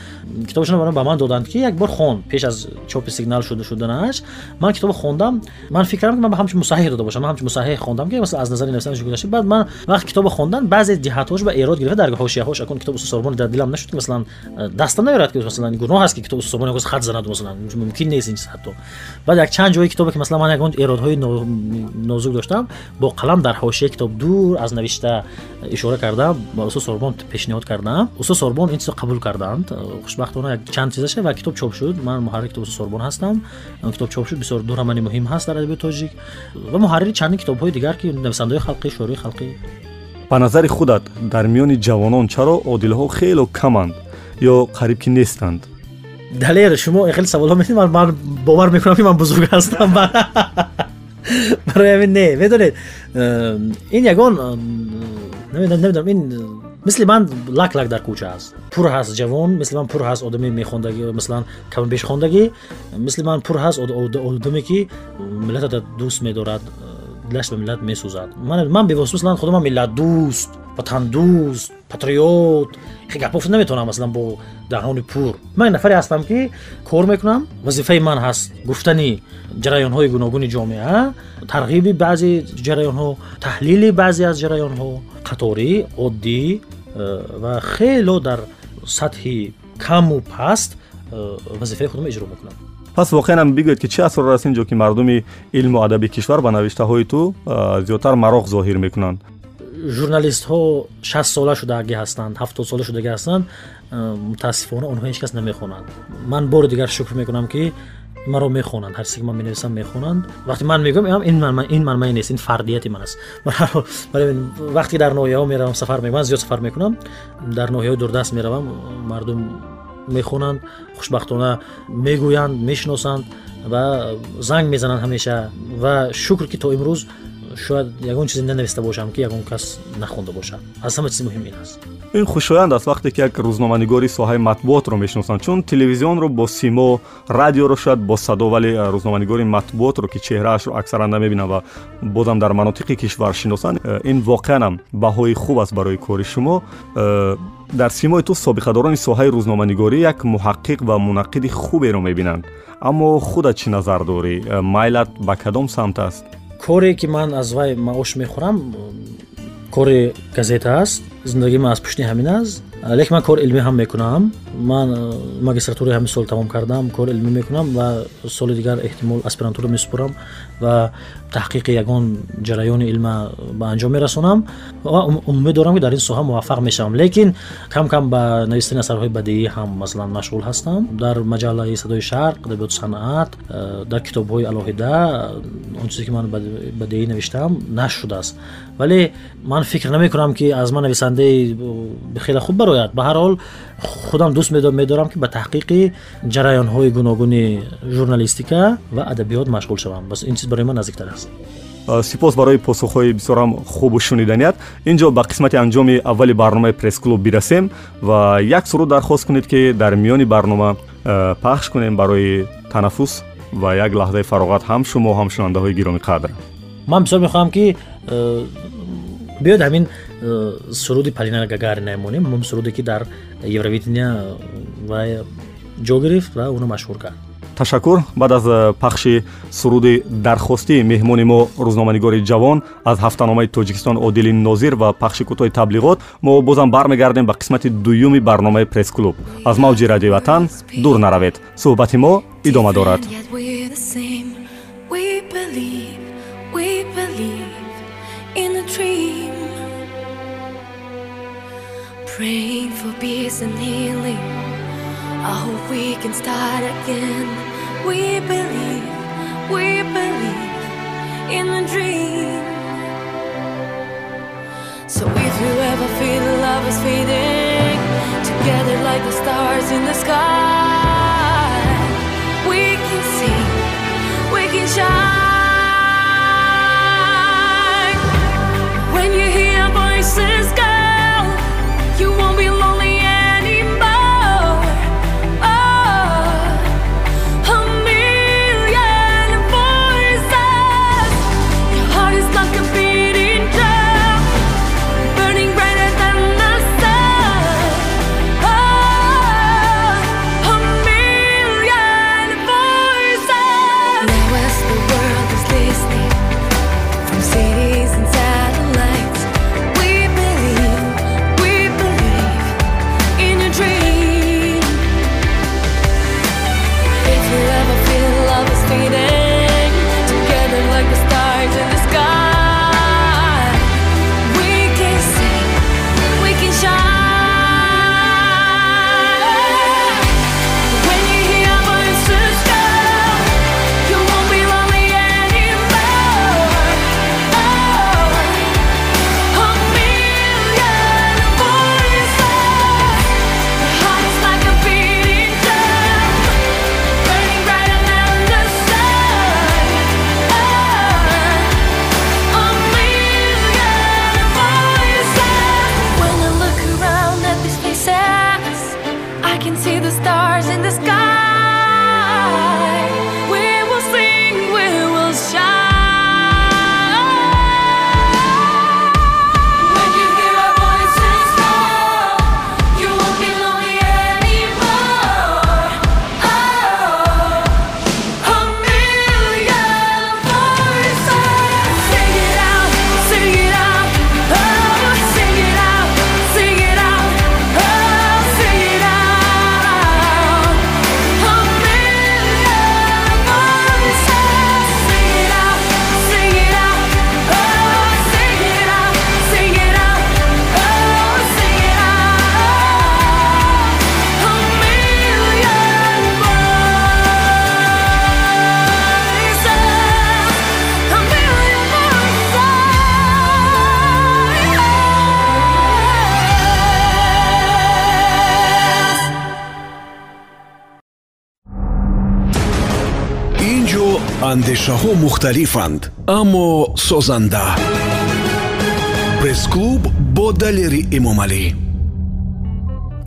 китобашон ба ман доданд ки як бор хон пеш аз чопи сигнал шуда шуданааш ман китобо хондам. Ман фикр кардам ки ман ба ҳамчун мусаҳҳих дода бошам. Ман ҳамчун мусаҳҳих хондам ки аз назари нависанаш гузашта баъд ман вақти китобо хондан баъзе ҷиҳатҳош ба эрод гирифта дар ҳошияҳош акун китоби устод сорбон дар дилам нашуд ки масалан дастам наёрад ки масалан гуноҳ аст ки китоби собон якоз хат занад масалан мумкин нест ин чиз ҳатто. Баъд як чанд ҷои китобе ки масалан ман ягон иродҳои нозук доштам бо қалам дар ҳошияи китоб дур аз навишта ишора кардам ба устод сорбон пешниҳод кардам. Устод сорбон ин чизро қабул карданд. Хушбахтона як чанд чизаше ва китоб чоп шуд. Ман муҳаррир китоби устод сорбон ҳастам. Китоб чоп шуд бисёр ду рамани муҳим ҳаст дар адабиёти тоҷик. Ва муҳаррири чандин китобҳои дигар ки нависандаҳои халқӣ шӯрои халқӣ ба назари худат дар миёни ҷавонон чаро одилҳо хело каманд ё қариб ки нестанд далер шумо хеле саволҳо метид ман бовар мекунам ки ман бузург ҳастам. Барои ҳамин не. Медонед ин ягон намедонам ин мисли ман лак лак дар кӯча аст пур ҳаст ҷавон мисли ман пур ҳаст одами мехондагӣ мисалан камбеш хондагӣ. мисли ман пур ҳаст одаме ки миллатата дӯст медорад дилаш ба миллат месӯзад. Ман бевосита мисалан худаман миллатдӯст ватандӯст патриот. Гапофт наметавонам масалан бо даҳони пур. Ман нафаре ҳастам ки кор мекунам. Вазифаи ман ҳаст гуфтани ҷараёнҳои гуногуни ҷомеа. Тарғиби баъзе ҷараёнҳо таҳлили баъзе аз ҷараёнҳо қаторӣ оддӣ э, ва хело дар сатҳи каму паст э, вазифаи худам иҷро мекунам пас воқеан бигӯед ки чӣ асрор аст? Ин ҷо ки мардуми илму адаби кишвар ба навиштаҳои ту зиёдтар мароғ зоҳир мекунанд. Журналистҳо шаст сола шудагӣ ҳастанд ҳафтод сола шудагӣ ҳастанд. Мутаассифона онҳо ҳеҷ кас намехонанд. Ман бори дигар шукр мекунам ки маро мехонанд. Ҳар чизе ман менависам мехонанд. Вақте ман мегӯям ин манмае нест ин фардияти ман аст. Вақте дар ноҳияҳо меравам сафар ман зиёд сафар мекунам. Дар ноҳияҳои дурдаст меравам. Мардум мехонанд хушбахтона мегӯянд мешиносанд ва занг мезананд ҳамеша. Ва шукр ки то имрӯз шояд ягон чизе нанависта бошам ки ягон кас нахонда бошад. Аз ҳама чизи муҳим ин аст. Ин хушоянд аст вақте ки як рӯзноманигори соҳаи матбуотро мешиносанд чун телевизионро бо симо радиоро шояд бо садо вале рӯзноманигори матбуотро ки чеҳраашро аксаран намебинам ва бозам дар манотиқи кишвар шиносанд э, ин воқеанам баҳои хуб аст барои кори шумо. Э, дар симои ту собиқадорони соҳаи рӯзноманигорӣ як муҳаққиқ ва мунаққиди хуберо мебинанд. Аммо худат чӣ назар дорӣ? Э, майлат ба кадом самт аст? Коре ки ман аз вай маош мехӯрам кори газета аст зиндагӣ ман аз пушти ҳамин аст. Лекин ман кори илмӣ ҳам мекунам. Ман магистратураи ҳамин сол тамом кардам кори илмӣ мекунам ва соли дигар эҳтимол аспирантура месупурам ва таҳқиқи ягон ҷараёни илма ба анҷом мерасонам. ва умед дорам ки дар ин соҳа муваффақ мешавам. Лекин кам кам ба навистани асарҳои бадеӣ ҳам масалан машғул ҳастам. Дар маҷаллаи садои шарқ адабиёту санъат э, дар китобҳои алоҳида он чизе ки ман бадеӣ навиштаам нашр шудааст. Вале ман фикр намекунам ки аз ман нависандаи хеле хуб барояд. Ба ҳар ҳол худам дӯст медорам ки ба таҳқиқи ҷараёнҳои гуногуни журналистика ва адабиёт машғул шавам. Бас ин чиз барои ман наздиктар аст сипос барои посухҳои бисёрам хубу шуниданият. Ин ҷо ба қисмати анҷоми аввали барномаи пресс-клуб бирасем ва як суруд дархост кунед ки дар миёни барнома пахш кунем барои танаффус ва як лаҳзаи фароғат ҳам шумо ҳам шунавандаҳои гиромӣ қадр. Ман бисёр мехоҳам ки биёед ҳамин суруди полина гагарина монем ҳамон суруде ки дар евровидения ва ҷо гирифт ва оно машҳур кард ташаккур баъд аз э, пахши суруди дархостии меҳмони мо рӯзноманигори ҷавон аз ҳафтаномаи тоҷикистон одили нозир ва пахши кӯтоҳи таблиғот мо бозам бармегардем ба қисмати дуюми барномаи пресс-клуб. Аз мавҷи радиои ватан дур наравед. Суҳбати мо идома дорад. Praying for peace and healing. I hope we can start again. We believe, we believe in the dream. So if you ever feel love is fading, together like the stars in the sky. We can see, we can shine. When you hear voices, мухталифанд аммо созанда. Пресс-клуб бо далери эмомалӣ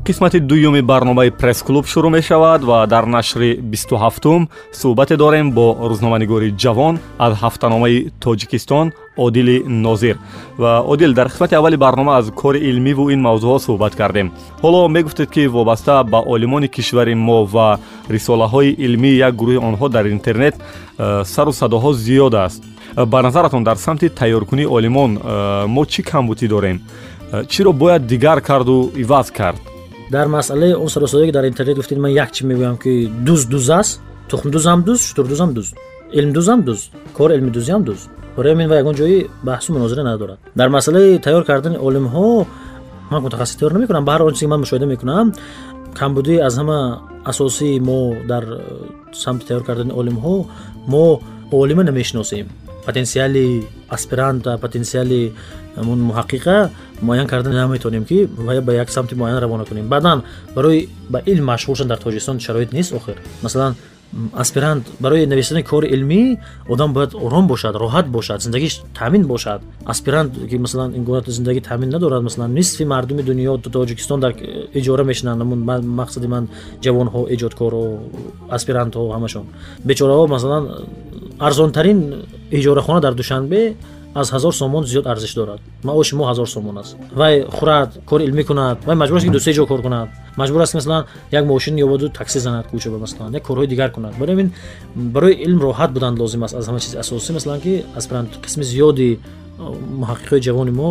қисмати дуюми барномаи пресс-клуб шурӯъ мешавад ва дар нашри 27-ум суҳбате дорем бо рӯзноманигори ҷавон аз ҳафтаномаи тоҷикистон одили нозир. Ва одил дар қисмати аввали барнома аз кори илмиву ин мавзӯъҳо суҳбат кардем. Ҳоло мегуфтед ки вобаста ба олимони кишвари мо ва рисолаҳои илмии як гурӯҳи онҳо дар интернет э, сару садоҳо зиёд аст. Э, ба назаратон дар самти тайёркунии олимон э, мо чӣ камбутӣ дорем? Чиро бояд дигар карду иваз кард? Дар масъалаи он саросадое ки дар интернет гуфтед ман як чӣ мегӯям ки дуз дуз аст тухмдузам дуз шутурдузам дуз илмдузам дуз кор илмидузиам дуз бораи мин ва ягон ҷои баҳсу мунозира надорад. Дар масъалаи тайёр кардани олимҳо ман мутахассис тайёр намекунам ба ҳар он чизе ки ман мушоҳида мекунам камбудии аз ҳама асосии мо дар э, самти тайёр кардани олимҳо мо олима намешиносем. Потенсиали аспиранта потенсиали ҳамун муҳаққиқа муайян карда наметавонем ки бояд ба як самти муайян равона кунем. Баъдан барои ба илм машғул шудан дар тоҷикистон шароит нест охир. Масалан м, аспирант барои навиштани кори илмӣ одам бояд ором бошад роҳат бошад зиндагиш таъмин бошад. Аспирант ки масалан ин гуна зиндагӣ таъмин надорад масалан нисфи мардуми дунё то- тоҷикистон дар иҷора мешинанд амун ма- мақсади ман ҷавонҳо эҷодкору аспирантҳо ҳамашон. Бечораҳо масалан арзонтарин иҷорахона дар душанбе аз ҳазор сомон зиёд арзиш дорад маоши мо ҳазор сомон аст вай хӯрад кори илмӣ кунад вай маҷбур аст ки дусе ҷо кор кунад маҷбур аст масалан як мошин ёбоду такси занад кӯчаба масалан як корҳои дигар кунад барои ин барои илм роҳат будан лозим аст аз ҳама чизи асосӣ масалан ки аспирант қисми зиёди э, муҳаққиқои ҷавони мо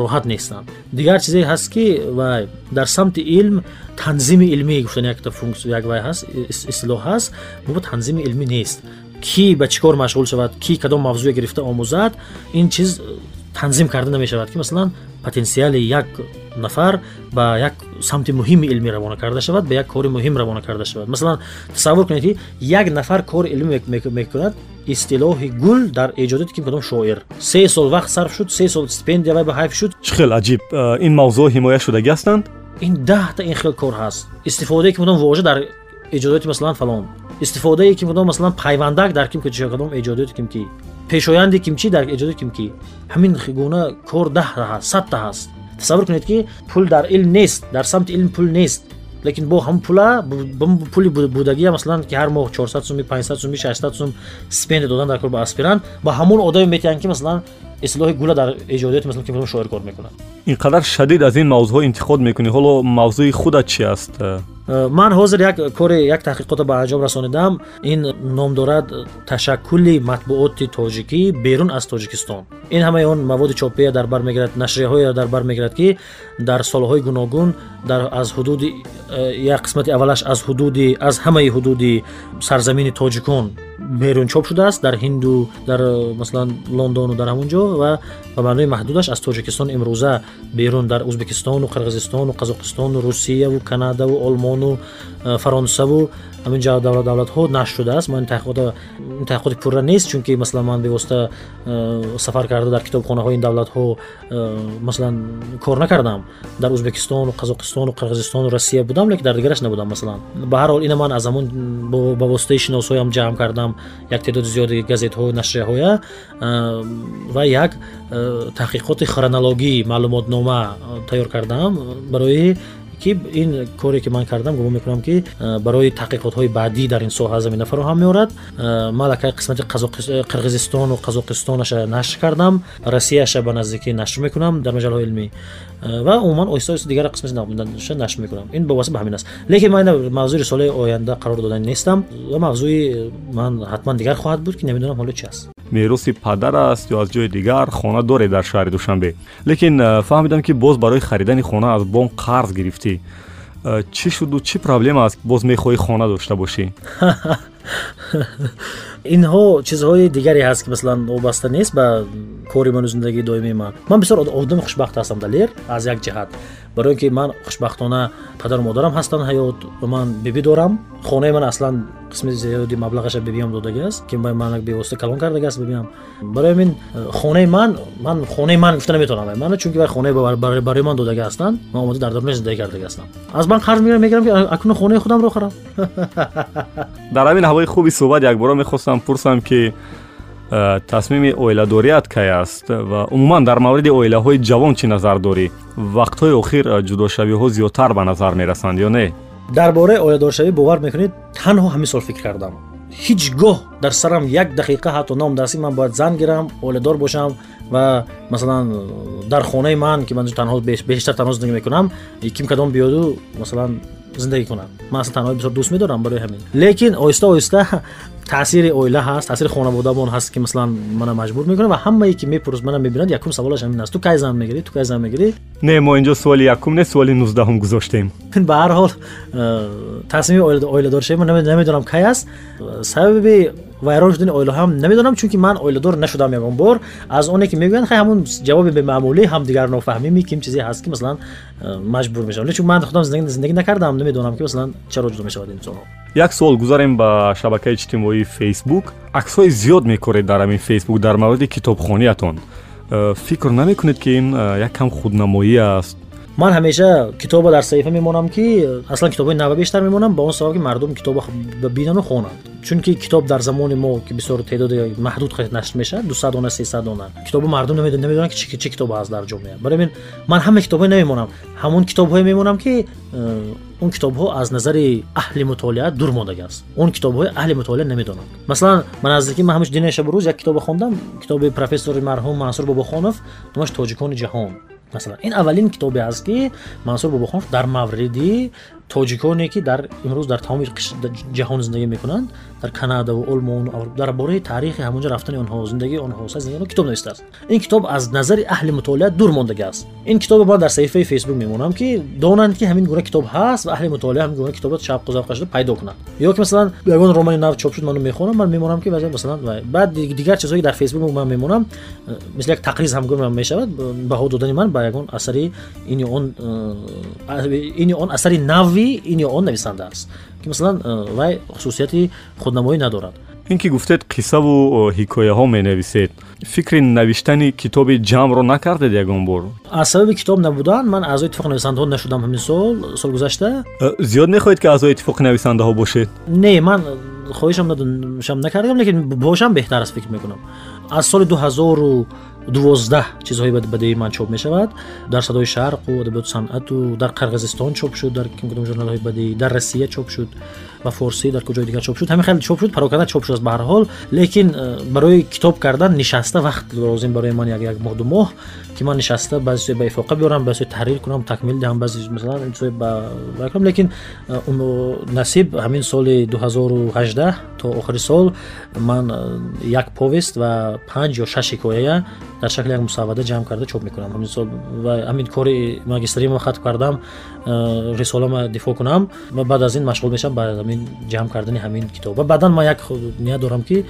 роҳат нестанд дигар чизе ҳаст ки вай дар самти илм танзими илмӣ гуфтани якта функсия як вай ҳаст ис- истлоҳ ҳаст мо танзими илмӣ нест кӣ ба чӣ кор машғул шавад кӣ кадом мавзӯе гирифта омӯзад ин чиз э, танзим карда намешавад ки масалан потенсиали як нафар ба як самти муҳими илмӣ равона карда шавад ба як кори муҳим равона карда шавад. Масалан тасаввур кунед ки як нафар кори илмӣ мек- мек- мекунад истилоҳи гул дар эҷодати ки кадом шоир. Се сол вақт сарф шуд се сол стипендия вай ба ҳайф шуд. Чӣ хел аҷиб? Э, ин мавзӯъ ҳимоя шудагӣ ҳастанд? Ин даҳта ин хел кор ҳаст. Истифодае ки кудом вожа дар эҷодиёти масалан фалон истифодае ки кудом масалан пайвандак дар ким куча кадом эҷодиёти кимки пешоянди кимчи дар эҷодиёти кимки ҳамин гуна кор даҳта ҳаст садта ҳаст тасаввур кунед ки пул дар илм нест дар самти илм пул нест. Лекин бо ҳам пула пули буд- будагия масалан ки ҳар моҳ 400 суми 500 суми 600 сум стипендия додан дар кор ба аспирант ба ҳамон одаме метиҳанд ки масалан ислоҳи гула дар эҷодиёти масалан ки кадом шоир кор мекунад. инқадар шадид аз ин мавзӯъҳо интиход мекунӣ? ҳоло мавзӯи худат чи аст? Э, ман ҳозир як кори як таҳқиқота ба анҷом расонидам. ин ном дорад ташаккули матбуоти тоҷикӣ берун аз тоҷикистон ин ҳамаи он маводи чопия дар бар мегирад нашрияҳое дар бар мегирад ки дар солҳои гуногун дар аз ҳудуди э, як қисмати аввалаш аз ҳудуди аз ҳамаи ҳудуди сарзамини тоҷикон берун чоп шудааст дар ҳинду дар э, масалан лондону дар ҳамун ҷо ва ба маънои маҳдудаш аз тоҷикистон имрӯза берун дар ӯзбекистону қирғизистону қазоқистону русияву канадаву олмону э, фаронсаву ҳамин ҷо давлат- давлатҳо нашр шудааст. Ман таҳқиқота ин таҳқиқоти пурра нест чунки масалан ман бевосита э, сафар карда дар китобхонаҳои ин давлатҳо масалан кор накардам. Дар ӯзбекистону қазоқистону қирғизистону россия будам лекин дар дигараш набудам масалан. Ба ҳар ҳол ина ман аз ҳамон ба воситаи шиносҳоям ҷамъ кардам як теъдоди зиёди газетҳо нашрияҳоя ва як таҳқиқоти хронологии маълумотнома тайёр кардам. Барои ки ин коре ки ман кардам гумон мекунам ки барои таҳқиқотҳои баъдӣ дар ин соҳа замина фароҳам меорад. Э, ман лакай қисмати қирғизистону қазоқистонаша нашр кардам. Россияша ба наздикӣ нашр мекунам. Дар маҷалҳои илмӣ ва умуман оҳиста оҳиста дигар навбудаша нашр мекунам. Ин бовасита ба ҳамин аст. Лекин ман мавзӯи рисолаи оянда қарор додани нестам. Ва мавзӯи э, ман ҳатман дигар хоҳад буд ки намедонам ҳоло чи аст. Мероси падар аст ё аз ҷои дигар хона доред дар шаҳри душанбе? Лекин э, фаҳмидам ки боз барои харидани хона аз бонк қарз гирифтӣ. Э, чӣ шуду чӣ проблема аст? Боз мехоҳӣ хона дошта бошӣ инҳо чизҳои дигаре ҳаст ки масалан вобаста нест ба кори ману зиндагии доимии ман ман бисёр од- одами хушбахт ҳастам далер аз як ҷиҳат. Барои ин ки ман хушбахтона падару модарам ҳастанд ҳаёт ва ман бибӣ дорам. Хонаи ман аслан қисми зиёди маблағаша бибиам додагааст ки ман бевосита калон кардагааст бибиам барои ҳамин хонаи ман ман хонаи ман гуфта наметавонам ман чунки вай хонаи ба- ба- барои ман додага ҳастанд ман омода дар даруни зиндагӣ кардага ҳастам. Аз банк қарз мегирам мегирам ки акуна хонаи худамро харам. Дар ҳамин ҳавои хуби суҳбат якбора мехостам пурсам ки э, тасмими оиладорият кай аст ва умуман дар мавриди оилаҳои ҷавон чӣ назар дорӣ вақтҳои охир э, ҷудошавиҳо зиёдтар ба назар мерасанд ё не? Дар бораи оиладоршавӣ бовар мекунед танҳо ҳамин сол фикр кардам ҳеҷ гоҳ дар сарам як дақиқа ҳатто номдастӣ ман бояд зан гирам оиладор бошам ва масалан дар хонаи ман ки ман танҳо беш- бештар танҳо зиндагӣ мекунам ким кадом биёду масалан зиндагӣ кунад ман асла танҳои бисёр дӯст медорам барои ҳамин лекин оҳиста оҳиста таъсири оила ҳаст таъсири хонаводамон ҳаст ки масалан мана маҷбур мекунад ва ҳамае ки мепурс мана мебинад якум саволаш ҳамин аст. Ту кай зан мегирӣ ту кай зан мегирӣ не мо инҷо суоли якум не суоли нуздаҳум гузоштем. Ба ҳар ҳол э, тасмими оила- оиладоршавӣ ман наме- намедонам кай аст Э, сабаби вайрон шудани оилаҳоам намедонам чунки ман оиладор нашудам ягон бор аз оне ки мегӯянд хай ҳамун ҷавоби бемаъмулӣ ҳамдигар нофаҳмими ким чизе ҳаст ки масалан э, маҷбур мешавам чун ман худам зиндагӣ зиндагӣ накардам намедонам ки масалан чаро ҷудо мешавад инсонҳо як суол гузарем ба шабакаи иҷтимоии фейсбук аксҳои зиёд мекоред дар ҳамин фейсбук дар мавриди китобхониятон Э, фикр намекунед ки ин э, як кам худнамоӣ аст ман ҳамеша китоба дар саҳифа мемонам ки аслан китобҳои нава бештар мемонам ба он сабаб ки мардум бинанд ва хонанд. Чунки китоб дар замони мо ки бисёр теъдоди маҳдуд нашр мешавад дуса дона сесад дона китобу мардум намедон- намедонанд ки чӣ- чӣ китоб ҳаст дар ҷомеа барои ҳамин ман ҳама китобҳое намемонам. Ҳамон китобҳое мемонам ки э, он китобҳо аз назари аҳли мутолиа дур мондагааст он китобҳои аҳли мутолиа намедонанд. Масалан ба наздики ман ҳамиш дина шабрӯз як китобе хондам китоби профессори марҳум мансур бобохонов номаш тоҷикони ҷаҳон масалан ин аввалин китобе аст ки мансур бобохонов дар мавриди тоҷиконе ки дар имрӯз дар тамоми ҷаҳон зиндагӣ мекунанд дар канадаву олмону дар бораи таърихи ҳамонҷо рафтани онҳо зиндагии онҳо саи зиндагии онҳо китоб навистааст ин китоб аз назари аҳли мутолиа дур мондагааст ин китобро ман дар саҳифаи фейсбук мемонам ки донанд ки ҳамин гуна китоб ҳаст ва аҳли мутолиа ҳамин гуна китобро шавқу завқа шуда пайдо кунанд ё ки масалан ягон романи нав чоп шуд ману мехонам ман мемонам ки масалан баъд ди- дигар чизҳое дар фейсбук ман мемонам э, мисли як тақриз ҳам гуна мешавад баҳо додани ман ба ягон асари ин ё он э, ин ё он асари нави ин ё он нависанда аст ки масалан э, вай хусусияти худнамоӣ надорад. Ин ки гуфтед қиссаву ҳикояҳо менависед. Фикри навиштани китоби ҷамъро накардед ягон бор? Аз сабаби китоб набудан ман аъзои иттифоқи нависандаҳо нашудам ҳамин сол соли гузашта. Э, зиёд мехоҳед ки аъзои иттифоқи нависандаҳо бошед? Не ман хоҳишам накардам лекин бошам беҳтар аст фикр мекунам. Аз соли дуҳазору дувоздаҳ чизҳои бадеи ман чоп мешавад дар садои шарқу адабиёту санъату дар қирғизистон чоп шуд дар кадом журналҳои бадеӣ дар россия чоп шуд ба форсӣ дар куҷои дигар чоп шуд ҳамин хеле чоп шуд пароканда чоп шуд аст ба ҳар ҳол лекин э, барои китоб кардан нишаста вақт лозим барои ман як як моҳ ду моҳ ки ман нишаста баъзе чизои ба ифоқа биёрам баъзе таҳрир кунам такмил диҳам баъзе масалан чизои ба кунам лекин насиб ҳамин соли 2018 то охири сол ман як повест ва панҷ ё шаш ҳикояя дар шакли як мусаввада ҷамъ карда чоп мекунам. Ҳамин сол ва ҳамин кори магистрима хатм кардам рисолама дифоъ кунам. Ва баъд аз ин машғул мешавам ба ҳамин ҷамъ кардани ҳамин китоб ва баъдан ман як ният дорам ки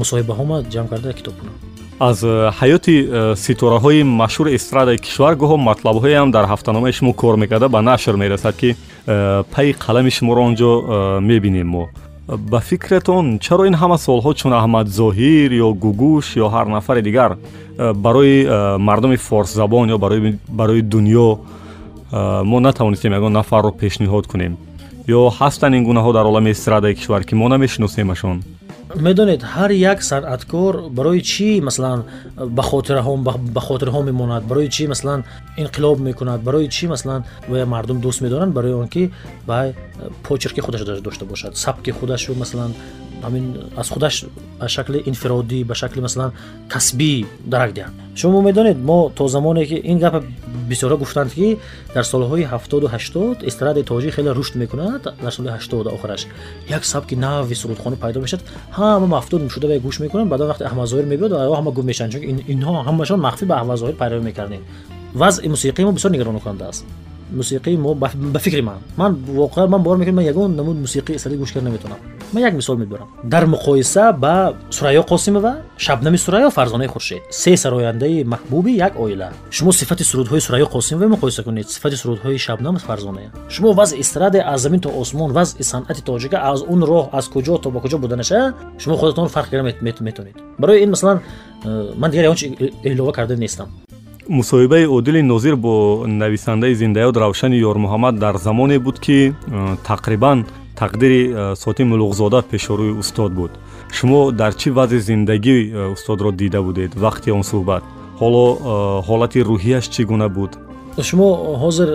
мусоҳибаҳома ҷамъ карда китоб кунам аз э, ҳаёти э, ситораҳои машҳури эстрадаи кишвар гоҳо матлабҳоям дар ҳафтаномаи шумо кор мекарда ба нашр мерасад ки э, пайи қалами шуморо он ҷо э, мебинем мо. Ба фикратон чаро ин ҳама солҳо чун аҳмад зоҳир ё гугуш ё ҳар нафари дигар барои мардуми форсзабон ё барои дунё мо натавонистем ягон нафарро пешниҳод кунем. Ё ҳастанд ин гунаҳо дар олами эстрадаи кишвар ки мо намешиносемашон медонед ҳар як санъаткор барои чӣ масалан ба хотираҳо ба- хотирҳо мемонад барои чӣ масалан инқилоб мекунад барои чӣ масалан ва мардум дӯст медоранд барои он ки ба почерки худаш дош- дошта бошад сабки худашу масалан ҳамин аз худаш ба шакли инфиродӣ ба шакли масалан касбӣ дарак диҳад шумо медонед мо то замоне ки ин гапа бисёрҳо гуфтанд ки дар солҳои ҳафтоду ҳаштод эстрадаи тоҷик хеле рушд мекунад дар соли ҳаштод охираш як сабки нави сурудхонӣ пайдо мешад ҳама мафтун шуда вай гӯш мекунанд баъдан вақти аҳмадзоҳир мебиёд ҳама гум мешаванд чунки ин- инҳо ҳамашон махфӣ ба аҳмадзоҳир пайравӣ мекардем вазъи мусиқии мо бисёр нигаронкунанда аст мусиқии мо ба фикри ман. Ман воқеан ман бовар мекунам ман ягон намуд мусиқии эстрадӣ гӯш карда наметавонам ман як мисол мебарам дар муқоиса ба сурайё қосимова шабнами сурайё фарзонаи хуршед се сарояндаи маҳбуби як оила. Шумо сифати сурудҳои сурайё қосимова муқоиса кунед. Сифати сурудҳои шабнам фарзоная шумо вазъи эстрадаи аз замин то осмон вазъи санъати тоҷика аз он роҳ аз куҷо то ба куҷо буданаша шумо худатон фарқ карда мет- мет- метавонед барои ин масалан э, ман дигар ягон чи илова карда нестам мусоҳибаи одили нозир бо нависандаи зиндаёд равшани ёрмуҳаммад дар замоне буд ки э, тақрибан тақдири э, соти мулуғзода пешорӯи устод буд. Шумо дар чӣ вазъи зиндагӣ э, устодро дида будед вақти он суҳбат? Ҳоло ҳолати рӯҳияш чӣ гуна буд? Шумо ҳозир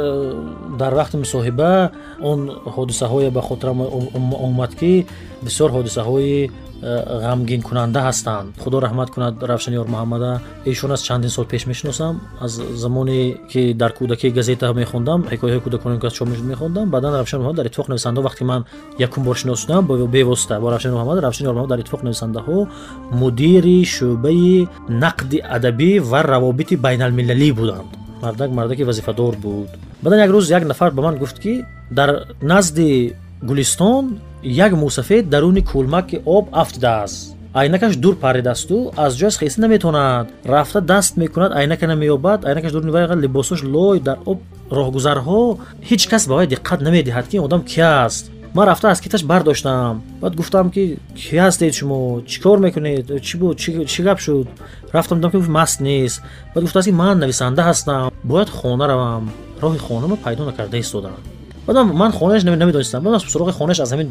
дар вақти мусоҳиба он ҳодисаҳое ба хотирам ом- ом- омад ки бисёр ҳодисаҳои ғамгинкунанда ҳастанд худо раҳмат кунад равшаниёр муҳаммада эшон аз чандин сол пеш мешиносам аз замоне ки дар кӯдакӣ газета мехондам ҳикояҳои кӯдакони ки аз чоп мехондам баъдан равшани муҳаммад дар иттифоқ нависанда вақти ман якум бор шинос шудам бевосита бо равшани муҳаммад равшаниёр муҳаммад дар иттифоқ нависандаҳо мудири шӯъбаи нақди адабӣ ва равобити байналмилалӣ буданд мардак мардаки вазифадор буд баъдан як рӯз як нафар ба ман гуфт ки дар назди гулистон як мусафед даруни кӯлмаки об афтидааст. Айнакаш дур паридасту аз ҷояш хиста наметавонад рафта даст мекунад айнака намеёбад. Айнакаш дур вай либосош лой дар об роҳгузарҳо. Ҳеҷ кас ба вай диққат намедиҳад ки ин одам ки аст? Ман рафта аз киташ бардоштам. Баъд гуфтам ки ки ҳастед шумо? Чӣ кор мекунед? Чӣ буд чӣ гап шуд? Рафтам дидам ки маст нест баъд гуфтааст ки ман нависанда ҳастам. Бояд хона равам. Роҳи хонама пайдо накарда истодам баъдам ман хонааш нами- намедонистам. Баъд аз суроғи хонааш аз ҳамин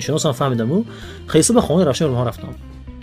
шиносам фаҳмидаму. Хиста ба хонаи равшани ҳон рафтам.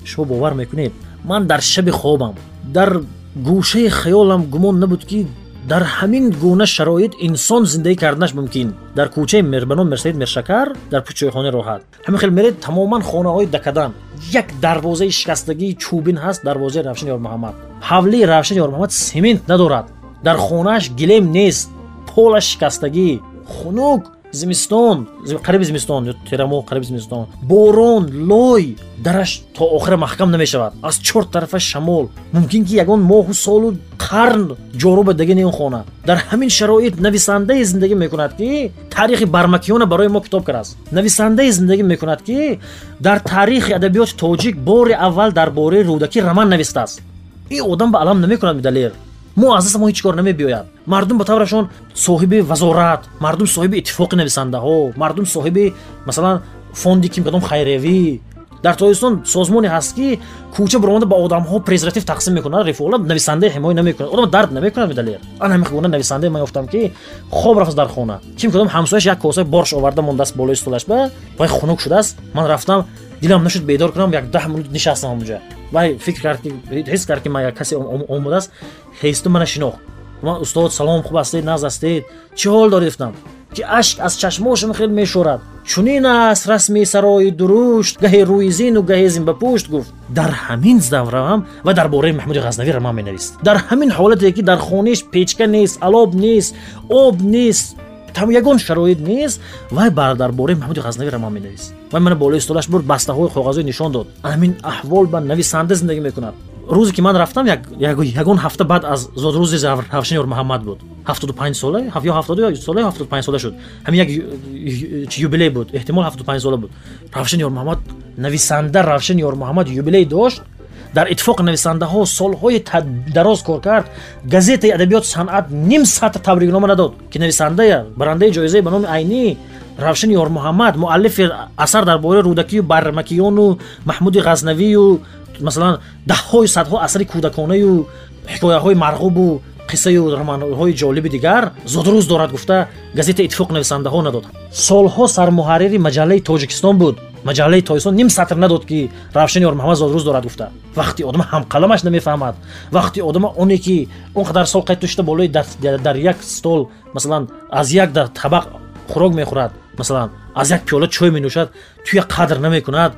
Шумо бовар мекунед. Ман дар шаби хобам дар гӯшаи хаёлам гумон набуд ки дар ҳамин гуна шароит инсон зиндагӣ карданаш мумкин. Дар кӯчаи Мер- ба ном мерсаид мершакар дар чойхонаи роҳат. Ҳамин хел меред тамоман хонаҳои дакадан. Як дарвозаи шикастагии чӯбин ҳаст дарвозаи равшани ёрмуҳаммад ҳавлии равшани ёрмуҳаммад семент надорад. Дар хонааш гилем нест. Полаш шикастагӣ хунук зимистон зим- қариби зимистон ё терамоҳ қариби зимистон. борон лой дараш то охира маҳкам намешавад. аз чор тарафа шамол. мумкин ки ягон моҳу солу қарн ҷору ба дагини он хона дар ҳамин шароит нависандаи зиндагӣ мекунад ки таърихи бармакиёна барои мо китоб кардаст нависандаи зиндагӣ мекунад ки дар таърихи адабиёти тоҷик бори аввал дар бораи рӯдакӣ роман навистааст. ин одам ба алам намекунад медалер мо аз даст мо ҳеҷ кор намебиёяд. Мардум ба таврашон соҳиби вазорат мардум соҳиби иттифоқи нависандаҳо мардум соҳиби масалан фонди ким кадом хайриявӣ дар тобистон созмоне ҳаст ки кӯча биромада ба одамҳо презерватив тақсим мекунад рифола нависанда ҳимоя намекунад. Одам дард намекунад медалер ан ҳамин гуна нависанда ман ёфтам ки хоб рафтаст дар хона. Ки мекунам ҳамсояш як косаи борш оварда мондааст болои столаш ба вай хунук шудааст ман рафтам дилам нашуд бедор кунам як даҳ минут нишастам онҷа вай фикр кард ки ҳис кард ки ман як касе омадааст ҳесту мана шинохт ман устод салом хуб ҳастед нағз ҳастед. Чӣ ҳол доред гуфтам? Ки ашк аз чашмошам хел мешорад. Чунин аст расми сарои дурушт гаҳе рӯи зину гаҳе зин ба пушт гуфт. Дар ҳамин завраам ва дар бораи маҳмуди ғазнавӣ раман менавист. Дар ҳамин ҳолате ки дар хонаиш печка нест алоб нест об нест ягон шароит нест вай дар бораи маҳмуди ғазнавӣ раман менавист. Вай мана болои столаш бурд бастаҳои коғазои нишон дод. Ҳамин аҳвол ба нависанда зиндагӣ мекунад. Рӯзе ки ман рафтам ягон ҳафта баъд аз зодрӯзи равшани ормуҳаммад буд. ҳафтоду панҷ сола ё ҳафтоду сола ё ҳафтоду панҷ сола шуд. Ҳамин як юбилей буд. Эҳтимол ҳафтоду панҷ сола буд. Равшани ормуҳаммад нависанда равшани ормуҳаммад юбилей дошт дар иттифоқи нависандаҳо солҳои дароз кор кард газетаи адабиёту санъат ним сатр табрикнома надод ки нависандая барандаи ҷоизаи ба номи айнӣ равшани ёрмуҳаммад муаллифи асар дар бораи рӯдакию бармакиёну маҳмуди ғазнавию масалан даҳҳои садҳо асари кӯдаконаю ҳикояҳои марғубу қиссаю романҳои ҷолиби дигар зодрӯз дорад гуфта газетаи иттифоқи нависандаҳо надод. Солҳо сармуҳаррири маҷаллаи тоҷикистон буд маҷаллаи тоҷикистон ним сатр надод ки равшани ормуҳаммад зодрӯз дорад гуфта. Вақти одам ҳамкаламаш намефаҳмад. Вақти одама оне ки он қадар сол қайд дошта болои дар як стол масалан аз як табақ хӯрок мехӯрад масалан аз як пиёла чой менӯшад туя қадр намекунад.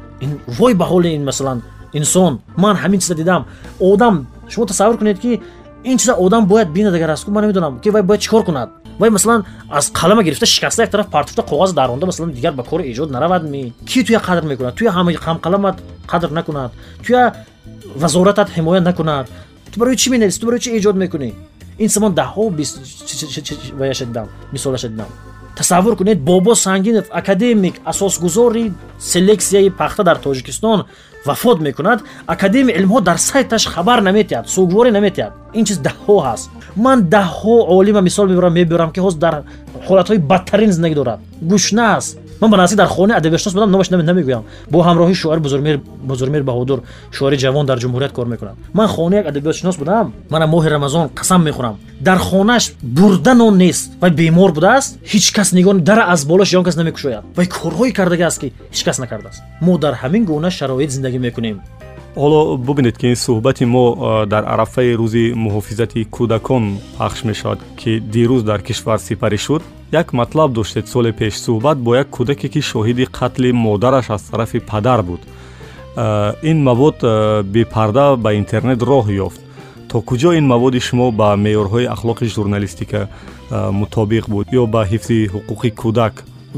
Вой ба ҳоли ин масалан инсон. Ман ҳамин чиза дидам. Одам шумо тасаввур кунед ки ин чиза одам бояд бинад агар аст ман намедонам ки вай бояд чӣ кор кунад вай масалан аз қалама гирифта шикаста як тараф партофта коғаз даронда масалан дигар ба кори эҷод наравадми ки туя қадр мекунад туя ҳамқаламат қадр накунад туя вазоратат ҳимоя накунад ту барои чӣ менависӣ ту барои чӣ эҷод мекунӣ ин самон даҳҳо ваяша дидам мисолаша дидам тасаввур кунед бобо сангинов академик асосгузори селексияи пахта дар тоҷикистон вафот мекунад. Академияи илмҳо дар сайташ хабар наметиҳад сугворӣ наметиҳад. Ин чиз даҳҳо ҳаст. Ман даҳҳо олима мисол мебарам мебарам ки ҳоз дар ҳолатҳои бадтарин зиндагӣ дорад. Гушна аст ман ба наздик дар хонаи адабиётшинос будам номаш намегӯям. Бо ҳамроҳи шоари бузурмир баҳодур шоари ҷавон дар ҷумҳурият кор мекунад ман хонаи як адабиётшинос будам. Мана моҳи рамазон қасам мехӯрам. Дар хонааш бурда нон нест вай бемор будааст ҳеҷ кас нигони дара аз болош ён кас намекушояд. Вай корҳое кардагӣ аст ки ҳеҷ кас накардааст. Мо дар ҳамин гуна шароит зиндагӣ мекунем. Ҳоло бубинед ки ин суҳбати мо дар арафаи рӯзи муҳофизати кӯдакон пахш мешавад ки дирӯз дар кишвар сипарӣ шуд як матлаб доштед соли пеш суҳбат бо як кӯдаке ки шоҳиди қатли модараш аз тарафи падар буд. Ин мавод бепарда ба интернет роҳ ёфт. То куҷо ин маводи шумо ба меъёрҳои ахлоқи журналистика мутобиқ буд ё ба ҳифзи ҳуқуқи кӯдак?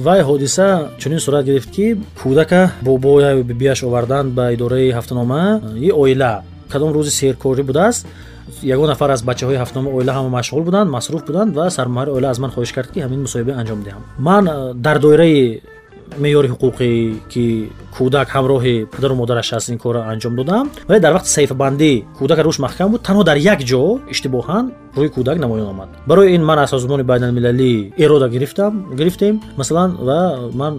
Вай ҳодиса чунин сурат гирифт ки кӯдака бобоя бибияш оварданд ба идораи ҳафтанома и оила. Кадом рӯзи серкорӣ будааст ягон нафар аз бачаҳои ҳафтанома оила ҳама машғул буданд масруф буданд ва сармуҳари оила аз ман хоҳиш кард ки ҳамин мусоҳиба анҷом диҳам. Ман дар доираи меъёри ҳуқуқӣ ки кӯдак ҳамроҳи падару модараш аст ин корро анҷом додам вале дар вақти саҳифабандӣ кӯдака рӯш маҳкам буд танҳо дар як ҷо иштибоҳан рӯи кӯдак намоён омад. Барои ин ман аз созмони байналмилалӣ ирода гирифтам гирифтем масалан ва ман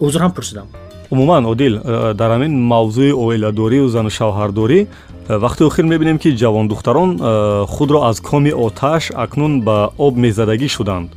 узр ҳам пурсидам. Умуман одил дар ҳамин мавзӯи оиладорию зану шавҳардорӣ вақти охир мебинем ки ҷавондухтарон э, худро аз коми оташ акнун ба об мезадагӣ шуданд.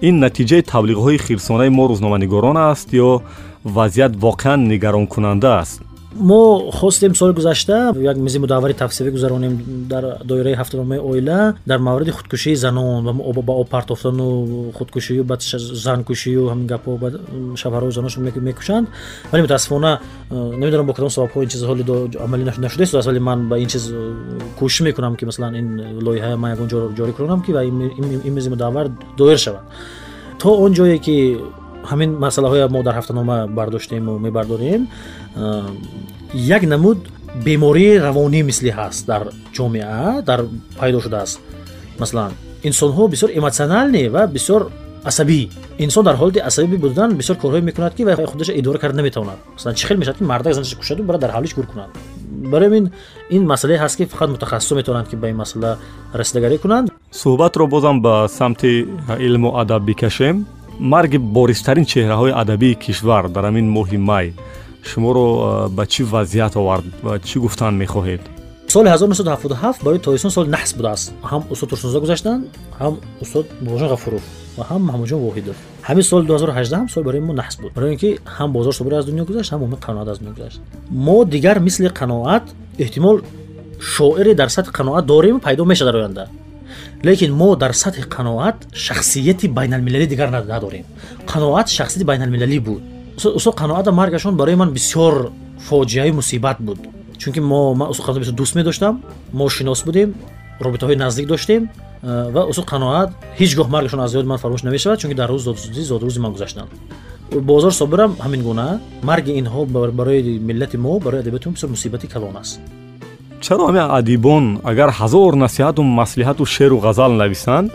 Ин натиҷаи таблиғҳои хирсонаи мо рӯзноманигорон аст ё вазъият воқеан нигаронкунанда аст мо хостем соли гузашта як мизи мудаввари тавсевӣ гузаронем дар доираи ҳафтаномаи оила дар мавриди худкушии занон ба об партофтану худкушию баъд занкушию ҳамин гапҳо ба шавҳарҳои заноншон мекушанд. Вале мутаассифона намедонам бо кадом сабабҳо ин чиз ҳоли амалӣ нашудааст вале ман ба ин чиз кӯшиш мекунам ки масалан ин лоиҳа ман ягон ҷорӣ кунам ки ин мизи мудаввар доир шавад. То он ҷое ки ҳамин масъалаҳое мо дар ҳафтанома бардоштему мебардорем. Як намуд бемории равонӣ мисли ҳаст дар ҷомеа дар пайдо шудааст. Масалан инсонҳо бисёр эмотсионалне ва бисёр асабӣ. Инсон дар ҳолати асабӣ будан бисёр корҳое мекунад ки вай худаша идора карда наметавонад масалан чӣ хел мешавад ки мардак занаша кушаду бара дар ҳавлиш гур кунад барои ин ин масъалае ҳаст ки фақат мутахассисо метавонанд ки ба ин масъала расидагарӣ кунанд. Суҳбатро бозам ба самти илму адаб бикашем марги бористарин чеҳраҳои адабии кишвар дар ҳамин моҳи май. шуморо ба чӣ вазъият овард? ва чӣ гуфтан мехоҳед? соли 1977 барои тоисон соли наҳс будааст. ҳам устод турсунза гузаштанд ҳам устод бобоҷон ғафуров ва ҳам маҳмудҷон воҳидов. ҳамин соли 2018 ҳам соли барои мо наҳс буд. барои ин ки ҳам бозор собир аз дунё гузашт ҳам умуми қаноат аз дунё гузашт. мо дигар мисли қаноат эҳтимол шоире дар сатҳи қаноат дорем пайдо мешавад дар оянда лекин мо дар сатҳи қаноат шахсияти байналмилалӣ дигар надорем. Қаноат шахсияти байналмилалӣ буд. Устод қаноата маргашон барои ман бисёр фоҷиаи мусибат буд. Чунки мо ман устод қаноат дӯст медоштам мо шинос будем робитаҳои наздик доштем э, ва устод қаноат ҳеҷ гоҳ маргашон аз ёди ман фаромӯш намешавад чунки дар рӯз зодсӯзӣ зодрӯзи ман гузаштанд бозор собирам ҳамин гуна марги инҳо барои миллати мо барои адабиёти мо бисёр мусибати калон аст чаро ҳамин адибон агар ҳазор насиҳату маслиҳату шеру ғазал нависанд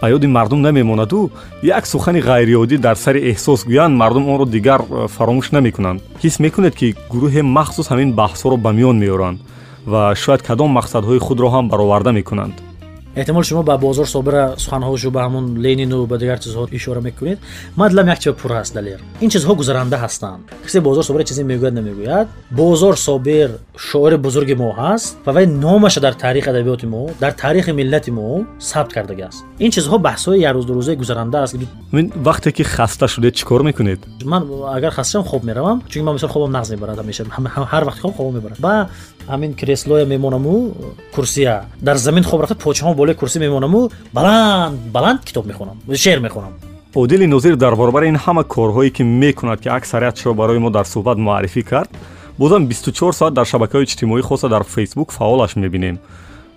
ба ёди мардум намемонаду як сухани ғайриоддӣ дар сари эҳсос гӯянд мардум онро дигар э, фаромӯш намекунанд. Ҳис мекунед ки гурӯҳе махсус ҳамин баҳсҳоро ба миён меоранд ва шояд кадом мақсадҳои худро ҳам бароварда мекунанд эҳтимол шумо ба бозор собира суханҳошу ба ҳамун ленину ба дигар чизҳо ишора мекунед. Ман дилам як чиз пур аст далер. Ин чизҳо гузаранда ҳастанд. Касе бозор собира чизе мегӯяд намегӯяд? Бозор собир шоири бузурги мо ҳаст ва вай номаша дар таърихи адабиёти мо дар таърихи миллати мо сабт кардагааст ин чизҳо баҳсҳои якрӯздурӯзаи гузаранда аст. Вақте ки хаста шудед чӣ кор мекунед? Ман агар хаста шам хоб меравам. Чунки ман мисол хобам нағз мебарад ҳамеша. Ҳар вақти хоб хобам мебарад. Ба ҳамин креслоя мемонаму курсия. Дар замин хоб рафта почаҳон болои курсӣ мемонаму баланд баланд китоб мехонам шеър мехонам. Одили нозир дар борбари ин ҳама корҳое ки мекунад ки аксариятшро барои мо дар суҳбат муаррифӣ кард бозам 24 соат дар шабакаҳои иҷтимоӣ хоса дар фейсбук фаъолаш мебинем.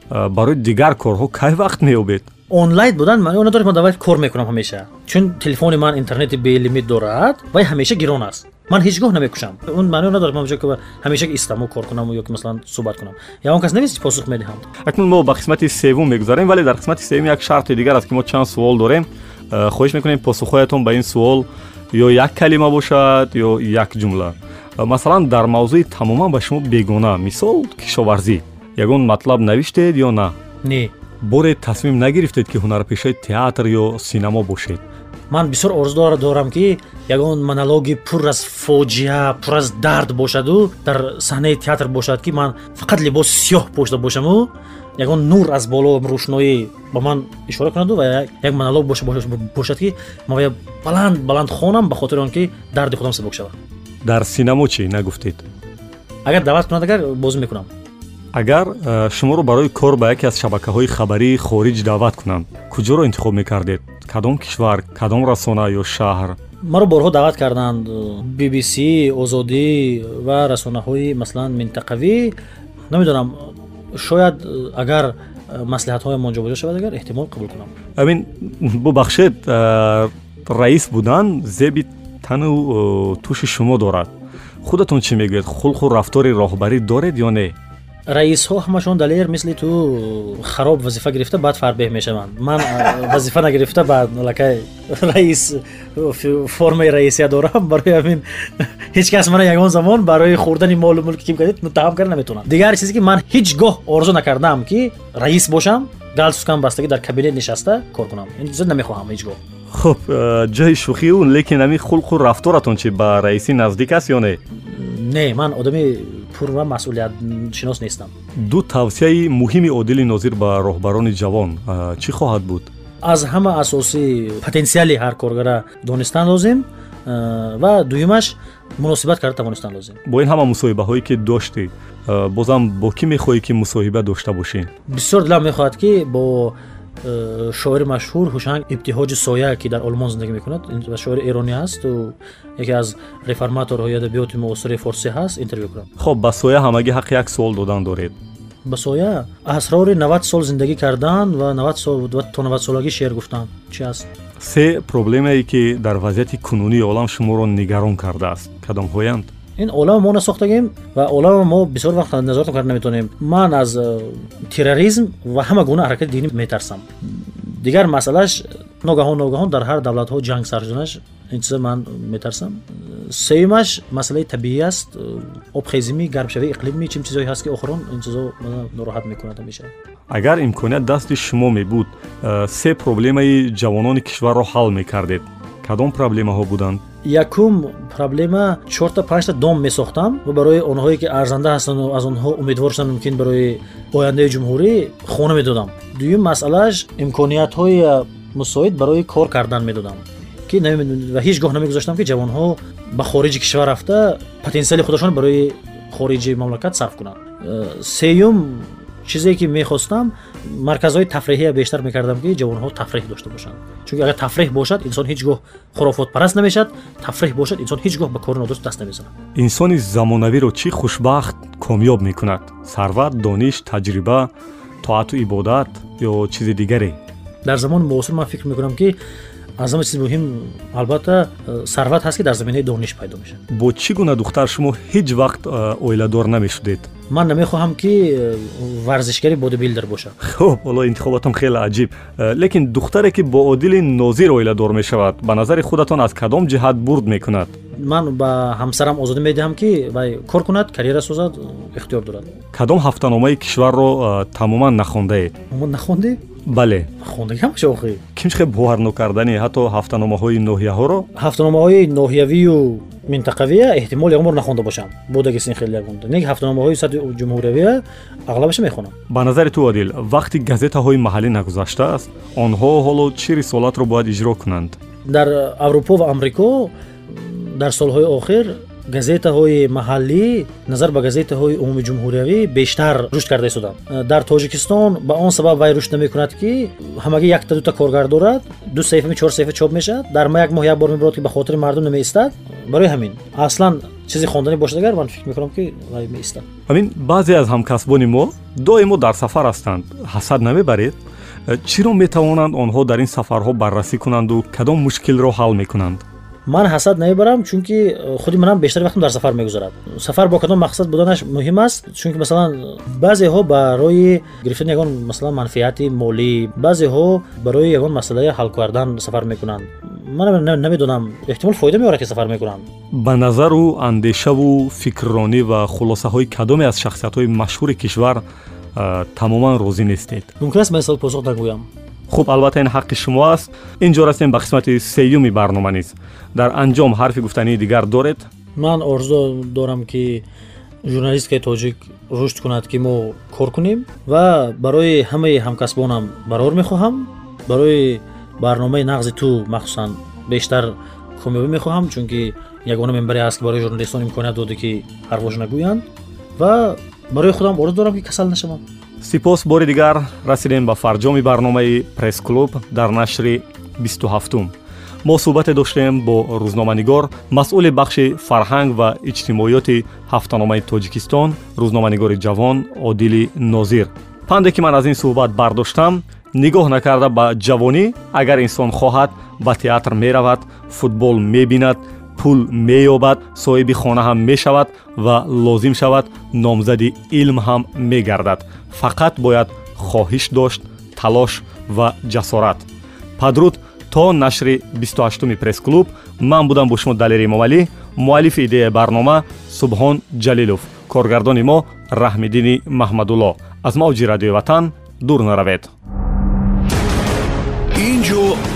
Барои дигар корҳо кай вақт меёбед? Онлайн будан маъно надорад ман давай кор мекунам ҳамеша. Чун телефони ман интернети белимит дорад вай ҳамеша гирон аст ман ҳеҷ гоҳ намекушам. Он маъно надорад ман ҷо ҳамеша истаму кор кунаму ё ки масалан суҳбат кунам. Я он кас навист посух медиҳам. Акнун мо ба қисмати севум мегузарем вале дар қисмати севум як шарти дигар аст ки мо чанд суол дорем. Э, хоҳиш мекунем посухҳоятон ба ин суол ё як калима бошад ё як ҷумла. Э, масалан дар мавзӯи тамоман ба шумо бегона. Мисол кишоварзӣ. Ягон матлаб навиштед ё на? Не. Боре тасмим нагирифтед ки ҳунарпешаи театр ё синамо бошед ман бисёр орзу дорам ки ягон монологи пур аз фоҷиа пур аз дард бошаду дар саҳнаи театр бошад ки ман фақат либоси сиёҳ пошта бошаму ягон нур аз боло рӯшноӣ ба ман ишора кунаду ва як монолог бошад ки ман баланд баланд хонам ба хотири он ки дарди худам сабук шавад. Дар синамо чӣ нагуфтед? Агар даъват кунад агар бозӣ мекунам. Агар э, шуморо барои кор ба яке аз шабакаҳои хабарии хориҷ даъват кунанд куҷоро интихоб мекардед кадом кишвар кадом расона ё шаҳр? Маро борҳо даъват карданд bbc озодӣ ва расонаҳои масалан минтақавӣ. Намедонам шояд агар маслиҳатҳоям онҷо боҷа шавад агар эҳтимол қабул кунам. Амин. Бубахшед раис будан зеби тану туши шумо дорад. Худатон чӣ мегӯед? Хулқу рафтори роҳбарӣ доред ё не раисҳо ҳамашон далер мисли ту хароб вазифа гирифта баъд фарбеҳ мешаванд ман вазифа нагирифта баъд лакай раис формаи раисия дорам барои ҳамин ҳеҷ кас мана ягон замон барои хӯрдани молу мулки ки кардид муттаҳам карда наметавонад дигар чизе ки ман ҳеҷ гоҳ орзу накардам ки раис бошам галстукам бастаги дар кабинет нишаста кор кунам ин чиза намехоҳам ҳеҷ гоҳ хуб ҷои шӯхиу лекин ҳамин хулқу рафторатон чи ба раисӣ наздик аст ё не? Не ман одами пур ва масъулиятшинос нестам. Ду тавсияи муҳими одили нозир ба роҳбарони ҷавон чӣ хоҳад буд? Аз ҳама асосӣ потенсиали ҳар коргара донистан лозим ва дуюмаш муносибат карда тавонистан лозим бо ин ҳама мусоҳибаҳое ки доштӣ бозам бо кӣ мехоҳӣ ки мусоҳиба дошта бошӣ? Бисёр дилам мехоҳад ки бо Э, шоири машҳур ҳушанг ибтиҳоҷи соя ки дар олмон зиндагӣ мекунад шоири эронӣ асту яке аз реформаторҳои адабиёти муосири форсӣ ҳаст интервю кунам хоб ба соя ҳамагӣ ҳаққи як суол додан доред. Ба соя асрори навад сол зиндагӣ кардан ва то навадсолагӣ шеър гуфтан чи аст? Се проблемае ки дар вазъияти кунунии олам шуморо нигарон кардааст кадомҳоянд ин олама мо насохтагем ва олама мо бисёр вақт назоратам карда наметавонем ман аз э, терроризм ва ҳама гуна ҳаракати динӣ метарсам. Дигар масъалаш ногаҳон ногаҳон дар ҳар давлатҳо ҷанг сар шуданаш ин чиза ман метарсам. Сеюмаш масъалаи табиӣ аст обхезимӣ гармшавии иқлимӣ чим чизое ҳаст ки охирон ин чизо нороҳат мекунад ҳамеша. Агар имконият дасти шумо мебуд э, се проблемаи ҷавонони кишварро ҳал мекардед кадом проблемаҳо буданд? Якум проблема чорта панҷта дом месохтам ва барои онҳое ки арзанда ҳастанду аз онҳо умедвор шудам мумкин барои ояндаи ҷумҳурӣ хона медодам. Дуюм масъалаш имкониятҳои мусоид барои кор кардан медодам ки ва ҳеҷ гоҳ намегузоштам ки ҷавонҳо ба хориҷи кишвар рафта потенсиали худашон барои хориҷи мамлакат сарф кунанд. Э, сеюм чизе ки мехостам марказҳои тафреҳия бештар мекардам ки ҷавонҳо тафреҳ дошта бошанд. Чунки агар тафреҳ бошад инсон ҳеҷ гоҳ хурофотпараст намешавад тафреҳ бошад инсон ҳеҷ гоҳ ба кори нодуруст даст намезанад. Инсони замонавиро чӣ хушбахт комёб мекунад? Сарват дониш таҷриба тоату ибодат ё чизи дигаре? Дар замони муосир ман фикр мекунам ки аз ҳама чизи муҳим албатта э, сарват ҳаст ки дар заминаи дониш пайдо мешавад. Бо чӣ гуна духтар шумо ҳеҷ вақт э, оиладор намешудед? Ман намехоҳам ки э, варзишгари бодибилдер бошам. Хуб ҳоло интихоботам хеле аҷиб. Лекин духтаре ки бо одили нозир оиладор мешавад ба назари худатон аз кадом ҷиҳат бурд мекунад. Ман ба ҳамсарам озодӣ медиҳам ки вай кор кунад карьера созад ихтиёр дорад. Кадом ҳафтаномаи кишварро тамоман нахондаед? Мо нахондӣ бале. Хондагиамша охӣ кимчхе бовар нокардани ҳатто ҳафтаномаҳои ноҳияҳоро? Ҳафтаномаҳои ноҳиявию минтақавия эҳтимол ягон бор нахонда бошам. Будаги син хеле ягон не ҳафтаномаҳои сатҳи ҷумҳуриявия аглабаша мехонам? Ба назари ту одил вақти газетаҳои маҳаллӣ нагузаштааст онҳо ҳоло чӣ рисолатро бояд иҷро кунанд? Дар аврупо ва амрико дар солҳои охир газетаҳои маҳаллӣ назар ба газетаҳои умуми ҷумҳуриявӣ бештар рушд карда истоданд дар тоҷикистон ба он сабаб вай рушд намекунад ки ҳамагӣ якта дута коргар дорад ду саҳифами чор саҳифа чоп мешавад дар ма як моҳ як бор мебарод ки ба хотири мардум намеистад. Барои ҳамин аслан чизи хонданӣ бошад агар ман фикр мекунам ки вай меистад. Ҳамин баъзе аз ҳамкасбони мо доимо дар сафар ҳастанд. ҳасад намебаред. Чиро метавонанд онҳо дар ин сафарҳо баррасӣ кунанду кадом мушкилро ҳал мекунанд ман ҳасад намебарам чунки э, худи манам бештари вақтам дар сафар мегузарад. Сафар бо кадом мақсад буданаш муҳим аст чунки масалан баъзеҳо барои гирифтани ягон масалан манфиати молӣ баъзеҳо барои ягон масъалаи ҳал кардан сафар мекунанд. Ман на- намедонам эҳтимол фоида меорад ки сафар мекунанд. Ба назару андешаву фикрронӣ ва хулосаҳои кадоме аз шахсиятҳои машҳури кишвар э, тамоман розӣ нестед. Мумкин аст ман савол посух нагӯям хуб албатта ин ҳаққи шумо аст. Инҷо расем ба қисмати сеюми барнома низ. Дар анҷом ҳарфи гуфтании дигар доред. Ман орзу дорам ки журналисткаи тоҷик рушд кунад ки мо кор кунем ва барои ҳамаи ҳамкасбонам барор мехоҳам. Барои барномаи нағзи ту махсусан бештар комёбӣ мехоҳам чунки ягона мембаре ҳаст ки барои журналистон имконият дода ки ҳарфошо нагӯянд ва барои худам орзу дорам ки касал нашавам сипос бори дигар расидем ба фарҷоми барномаи пресс-клуб дар нашри 27 мо суҳбате доштем бо рӯзноманигор масъули бахши фарҳанг ва иҷтимоиёти ҳафтаномаи тоҷикистон рӯзноманигори ҷавон одили нозир. Панде ки ман аз ин суҳбат бардоштам нигоҳ накарда ба ҷавонӣ агар инсон хоҳад ба театр меравад футбол мебинад пул меёбад соҳиби хона ҳам мешавад ва лозим шавад номзади илм ҳам мегардад. Фақат бояд хоҳиш дошт талош ва ҷасорат. Падруд то нашри 28 пресс-клуб ман будам бо шумо далер эмомалӣ муаллифи идеяи барнома субҳон ҷалилов коргардони мо раҳмиддини маҳмадулло аз мавҷи радиои ватан дур наравед